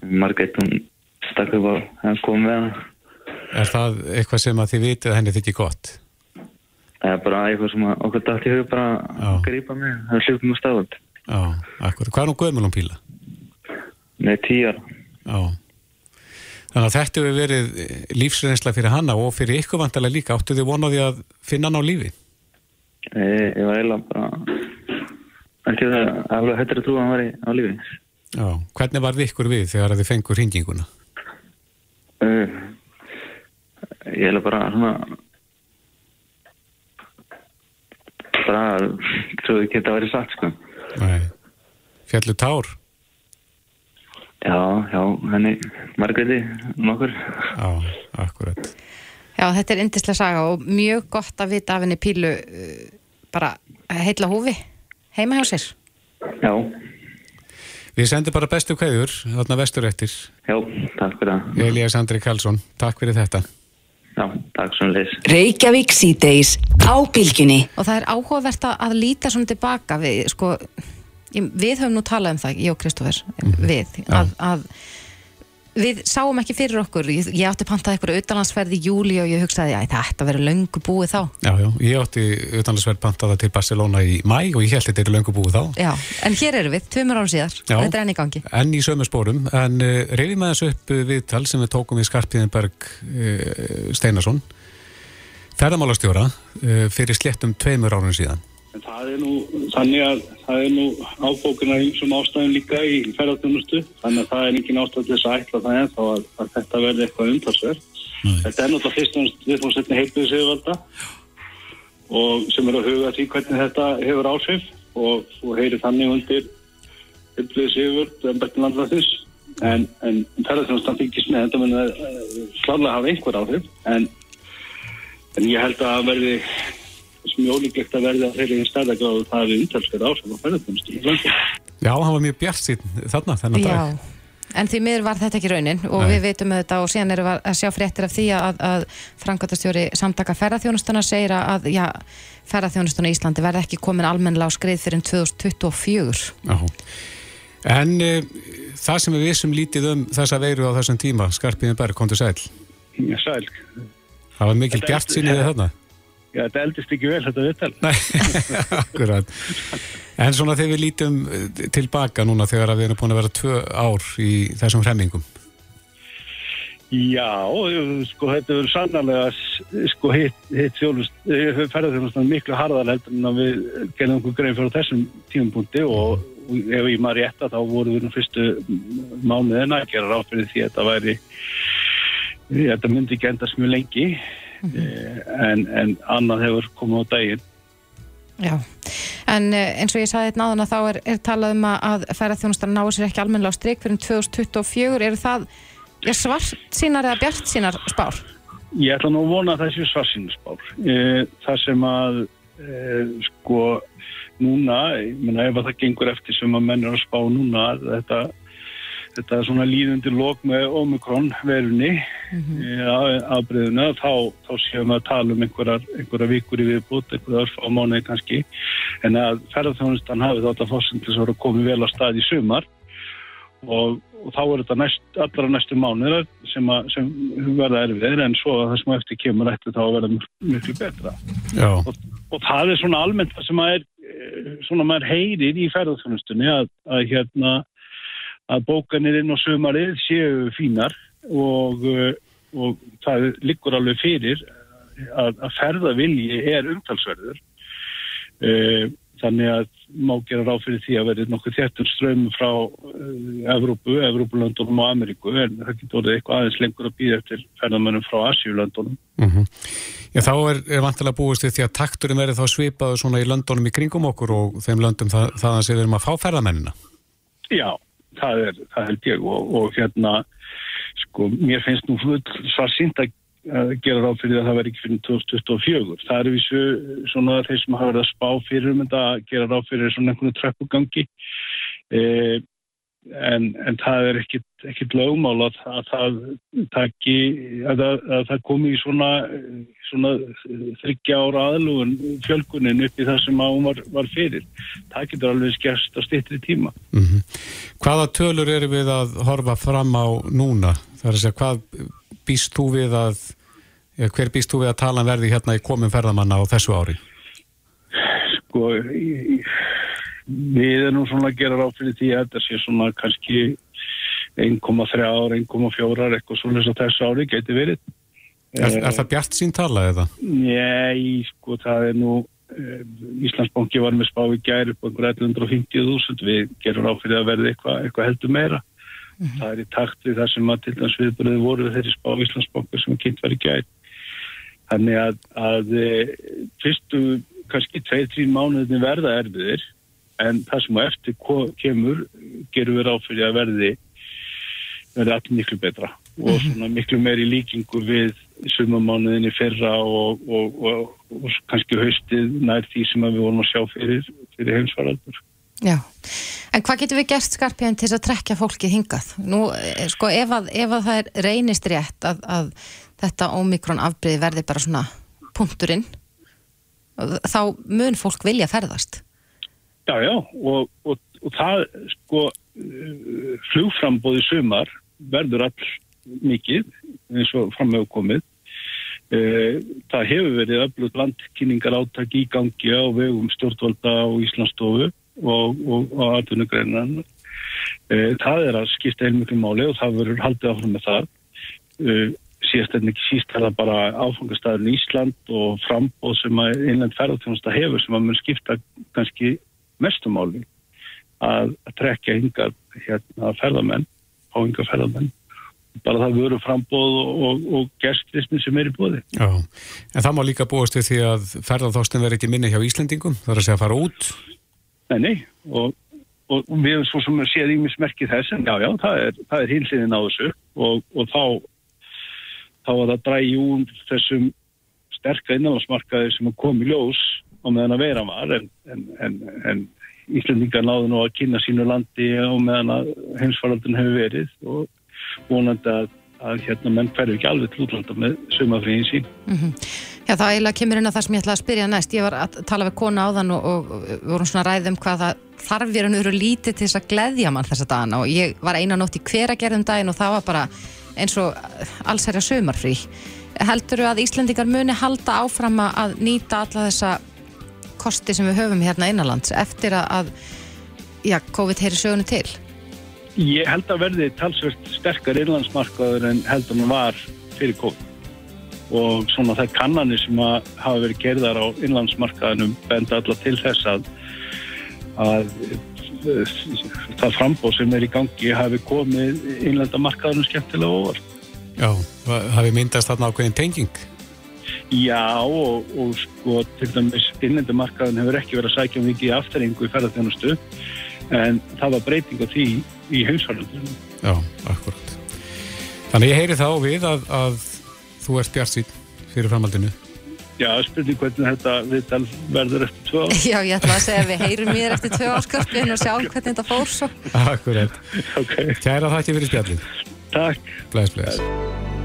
Margrét, hún stakk upp á að koma með hana. Er það eitthvað sem að þið vitið að henni þykir gott? Það er bara eitthvað sem að okkur dætt í hug bara að grípa með. Það er hljópum á stafald. Já, akkur. Hvað er hún gömul um píla? Nei. Já. Þannig að þetta hefur verið lífsreynsla fyrir hanna og fyrir ykkur vantarlega líka. Áttu þið vonaði að finna hann á lífi? Ég, ég var eiginlega bara ekki það alveg hættir að trúa að hann var í, á lífi. Já. Hvernig var þið ykkur við þegar að þið fengur hringinguna? Uh, ég eiginlega bara svona bara trúið ekki að þetta væri satt sko. Nei. Fjallu tár? Já, já, henni Margréti nokkur. Já, akkurat. já, þetta er yndislega saga og mjög gott að vita af henni pílu uh, bara heilla húfi heima hjá sér. Já, Við sendum bara bestu kveður, þarna vestur eftir. já, takk fyrir það. Elias Andri Karlsson, takk fyrir þetta. Já, takk svo leis. Reykjavík síðdeis á bylginni. Og það er áhugavert að, að líta svona tilbaka við, sko, við höfum nú talað um það, ég og Kristófer, við, að, að við sáum ekki fyrir okkur, ég, ég átti pantað eitthvað auðalansferð í júli og ég hugsaði að þetta verið löngu búið þá. Já, já, ég átti utanlandsverð pantaða til Barcelona í mæ og ég held þetta er löngu búið þá. Já, en hér eru við, tveimur árum síðar, Já. þetta er enn í gangi. Enn í sömu spórum, en uh, reyðum aðeins upp uh, viðtal sem við tókum við Skarpiðinberg uh, Steinarsson ferðamálastjóra uh, fyrir sléttum tveimur árun síðan. En það er nú, þannig að það er nú ábókuna einsum ástæðum líka í ferðarþjónustu, þannig að það er engin ástæð til þess að ætla það ennþá að, að þetta verði eitthvað umtalsverð. Þetta er náttúrulega fyrst og heilbúið sigurvalda og sem er að huga því hvernig þetta hefur áhrif og, og heyri þannig undir heilbúið sigurvald en betur landlæðis. En, en ferðarþjónustan fylgist með þetta mun að slálega hafa einhver áhrif en, en ég held að verði sem er ólíklegt að verða þeirri stærðagráðu það við umtalskar áhrif á ferðarþjónustu í. Já, hann var mjög bjart síðan þarna þennan dag. Já, en því miður var þetta ekki raunin og Nei. við veitum þetta og síðan erum við að sjá fréttir af því að, að framkvæmtastjóri samtaka ferðarþjónustuna segir að já, ferðarþjónustuna í Íslandi verði ekki komin almennilega á skrið fyrir 2024. Já. En uh, það sem við vissum lítið um þessa veiru á þessum tíma, Skarpiðin Berg, kom til sæl. Já, sæl. Það var mikil bjart síniði þarna. Já, þetta eldist ekki vel þetta viðtal. Nei, <laughs> akkurat. En svona þegar við lítum eh, tilbaka núna þegar við erum búin að vera tvö ár í þessum hremmingum. Já, sko þetta verður sannarlega sko hitt, þjónust, ferðarþjónustan miklu harðar heldur en að við gerðum okkur grein fyrir þessum tímapunkti og, ef ég maður rétt að þá voru við nú fyrstu mánuðina að gera ráð fyrir því að þetta væri þetta myndi ekki endast mjög lengi en, en annað hefur komið á daginn Já, en eh, eins og ég saði þetta náðan að þá er, er talað um að, ferðarþjónustan náu sér ekki almennilega á strik fyrir 2024. Eru það ja, svart sínar eða bjart sínar spár? Ég ætla nú að vona að það séu svarsýnusbár. Eh, Það sem að e, sko núna, ég meina ef að það gengur eftir sem að menn er að spá núna þetta, þetta er svona líðundi lók með Omikron verunni mm afbreyðuna, þá, þá séum við að tala um einhverjar, einhverjar vikur í viðbútt, einhverjar örf á mánuði kannski, en að ferðarþjónustan hafi þátt að þess að koma vel á stað í sumar. Og, og þá er þetta næst, allra næstu mánuðir sem, að, sem verða erfiðir. En svo að það sem eftir kemur ætti þá að verða mik- miklu betra. Og, og það er svona almennt það sem að er eh, svona maður heyrir í ferðarþjónustunni að, að hérna að bókanir inn á sumarið séu fínar og, eh, og það liggur alveg fyrir að, að ferðavilji er umtalsverður Eh, þannig að má gera ráð fyrir því að verði nokkuð þéttur strömm frá uh, Evrópu, Evrópulöndunum og Ameríku en það getur orðið eitthvað aðeins lengur að býða eftir ferðamönnum frá Asjulöndunum. Mm Já, þá er, er vantilega búist því að takturinn verði þá svipaður svona í löndunum í kringum okkur og þeim löndum það, þaðan erum að fá ferðamennina. Já, það er, það held ég og, og hérna, sko, mér finnst nú svar sínt að gera ráð fyrir að það verði ekki fyrir 2024. Það er vísu svona þeir sem hafa verið að spá fyrir um þetta að gera ráð fyrir svona einhvern treppugangi eh, en, en það er ekkit lögmál að, að það taki, að, að, að það komi í svona, svona þryggja ára aðlugun fjölgunin upp í það sem hún var, var fyrir. Það getur alveg skerst á stittri tíma. Mm Hvaða tölur eru við að horfa fram á núna? Það er að segja, hvað býst þú við að, hver býst þú við að talan verði hérna í komum ferðamanna á þessu ári? sko í- við erum svona að gera ráð fyrir því að þetta sé svona kannski 1,3 ára, 1,4 ára eitthvað svona þess að þessu ári geti verið. Er, er það bjart sín tala eða? Nei, sko það er nú eh, Íslandsbanki var með spá í gæri upp á einhver 1150.000 við gerum ráð fyrir að verði eitthvað eitthva heldur meira. Það er í takt við það sem að til dæmis viðbröði voru þeirri spá Íslandsbanki sem kynnt var í gæri þannig að, að eh, fyrstu kannski 2-3 mánuðin verða erfiðir en það sem á eftir kemur gerum við ráð fyrir að verði verði allir miklu betra og svona miklu meiri líkingu við sumamánuðinni fyrra og, og, og, og kannski haustið nær því sem við vorum að sjá fyrir, fyrir heimsvaraldur. Já, en hvað getum við gert skarpiðan til að trekja fólkið hingað? Nú, eh, sko, ef að, ef að það er reynist rétt að, að þetta ómikrón afbreiði verði bara svona punkturinn, þá mun fólk vilja ferðast. Já, já, og, og, og það sko uh, flugframbóði sumar verður all mikið eins og framöfu komið. Uh, Það hefur verið öflut landkynningar áttak í gangi á vegum stjórnvalda og Íslandsstofu og, og, og atvinnugreinan. Uh, Það er að skipta heilmiklu máli og það verður haldið áfram með það. Síðast en ekki síst er það bara áfangastæðurinn Ísland og frambóð sem að innlend ferðarþjónusta hefur sem að mun skipta kannski mestumáli að, að trekja hingað hérna ferðarmenn, á hingað ferðarmenn bara það veru frambóð og, og, og gerstlismi sem er í bóði. Já, en það má líka búast við því að ferðarþóstin verður ekki minni hjá Íslandingum, það er að segja að fara út? Nei, nei, og, og við erum svo sem að séð ímismerki þess, en já, já, það er, er á þessu og þá þá að það úr þessum sterka innanlandsmarkaði sem kom í ljós á meðan að vera var en, en, en, en Íslandingar náðu nú að kynna sínu landi á meðan að heimsfaraldun hefur verið og vonandi að, að hérna menn hverju ekki alveg til útlanda með sumafríðin sín. Mm -hmm. Já það eiginlega kemur inn að það sem ég ætlaði að spyrja næst. Ég var að tala við kona á þann og, og vorum svona ræðum hvað það þarf verið að vera lítið til þess að gleðja mann þessa dagana og ég var eina nótt í hver að gerðum daginn og það var bara eins og allsærja sumarfrí. Heldur þú að Íslandingar muni halda áfram að nýta alla þessa kosti sem við höfum hérna innanlands eftir að já, COVID heyri sögunu til? Ég held að verði talsvert sterkar innlandsmarkaður en heldur hann var fyrir COVID og svona það kannanir sem að hafa verið gerðar á innlandsmarkaðunum benda alla til þess að, að það frambóð sem er í gangi hafi komið innlandamarkaðunum skemmtilega ofar. Já, hafi myndast þarna ákveðin tenging? Já og, og sko til dæmis innlandamarkaðun hefur ekki verið að sækja mikið í afturringu í ferðarþjónustu en það var breyting á því í heimsvarlandunum. Já, akkurat. Þannig ég heyri þá við að, að þú ert bjart sín fyrir framhaldinu. Já, spurning hvernig þetta viðtal verður eftir tvö ár. <laughs> Já, ég ætla að segja að við heyrum mér eftir tvö áskarpin og sjáum hvernig þetta fór svo. Akkurat. Okay. Kæra þakki fyrir spjallin. Takk. Bless, bless.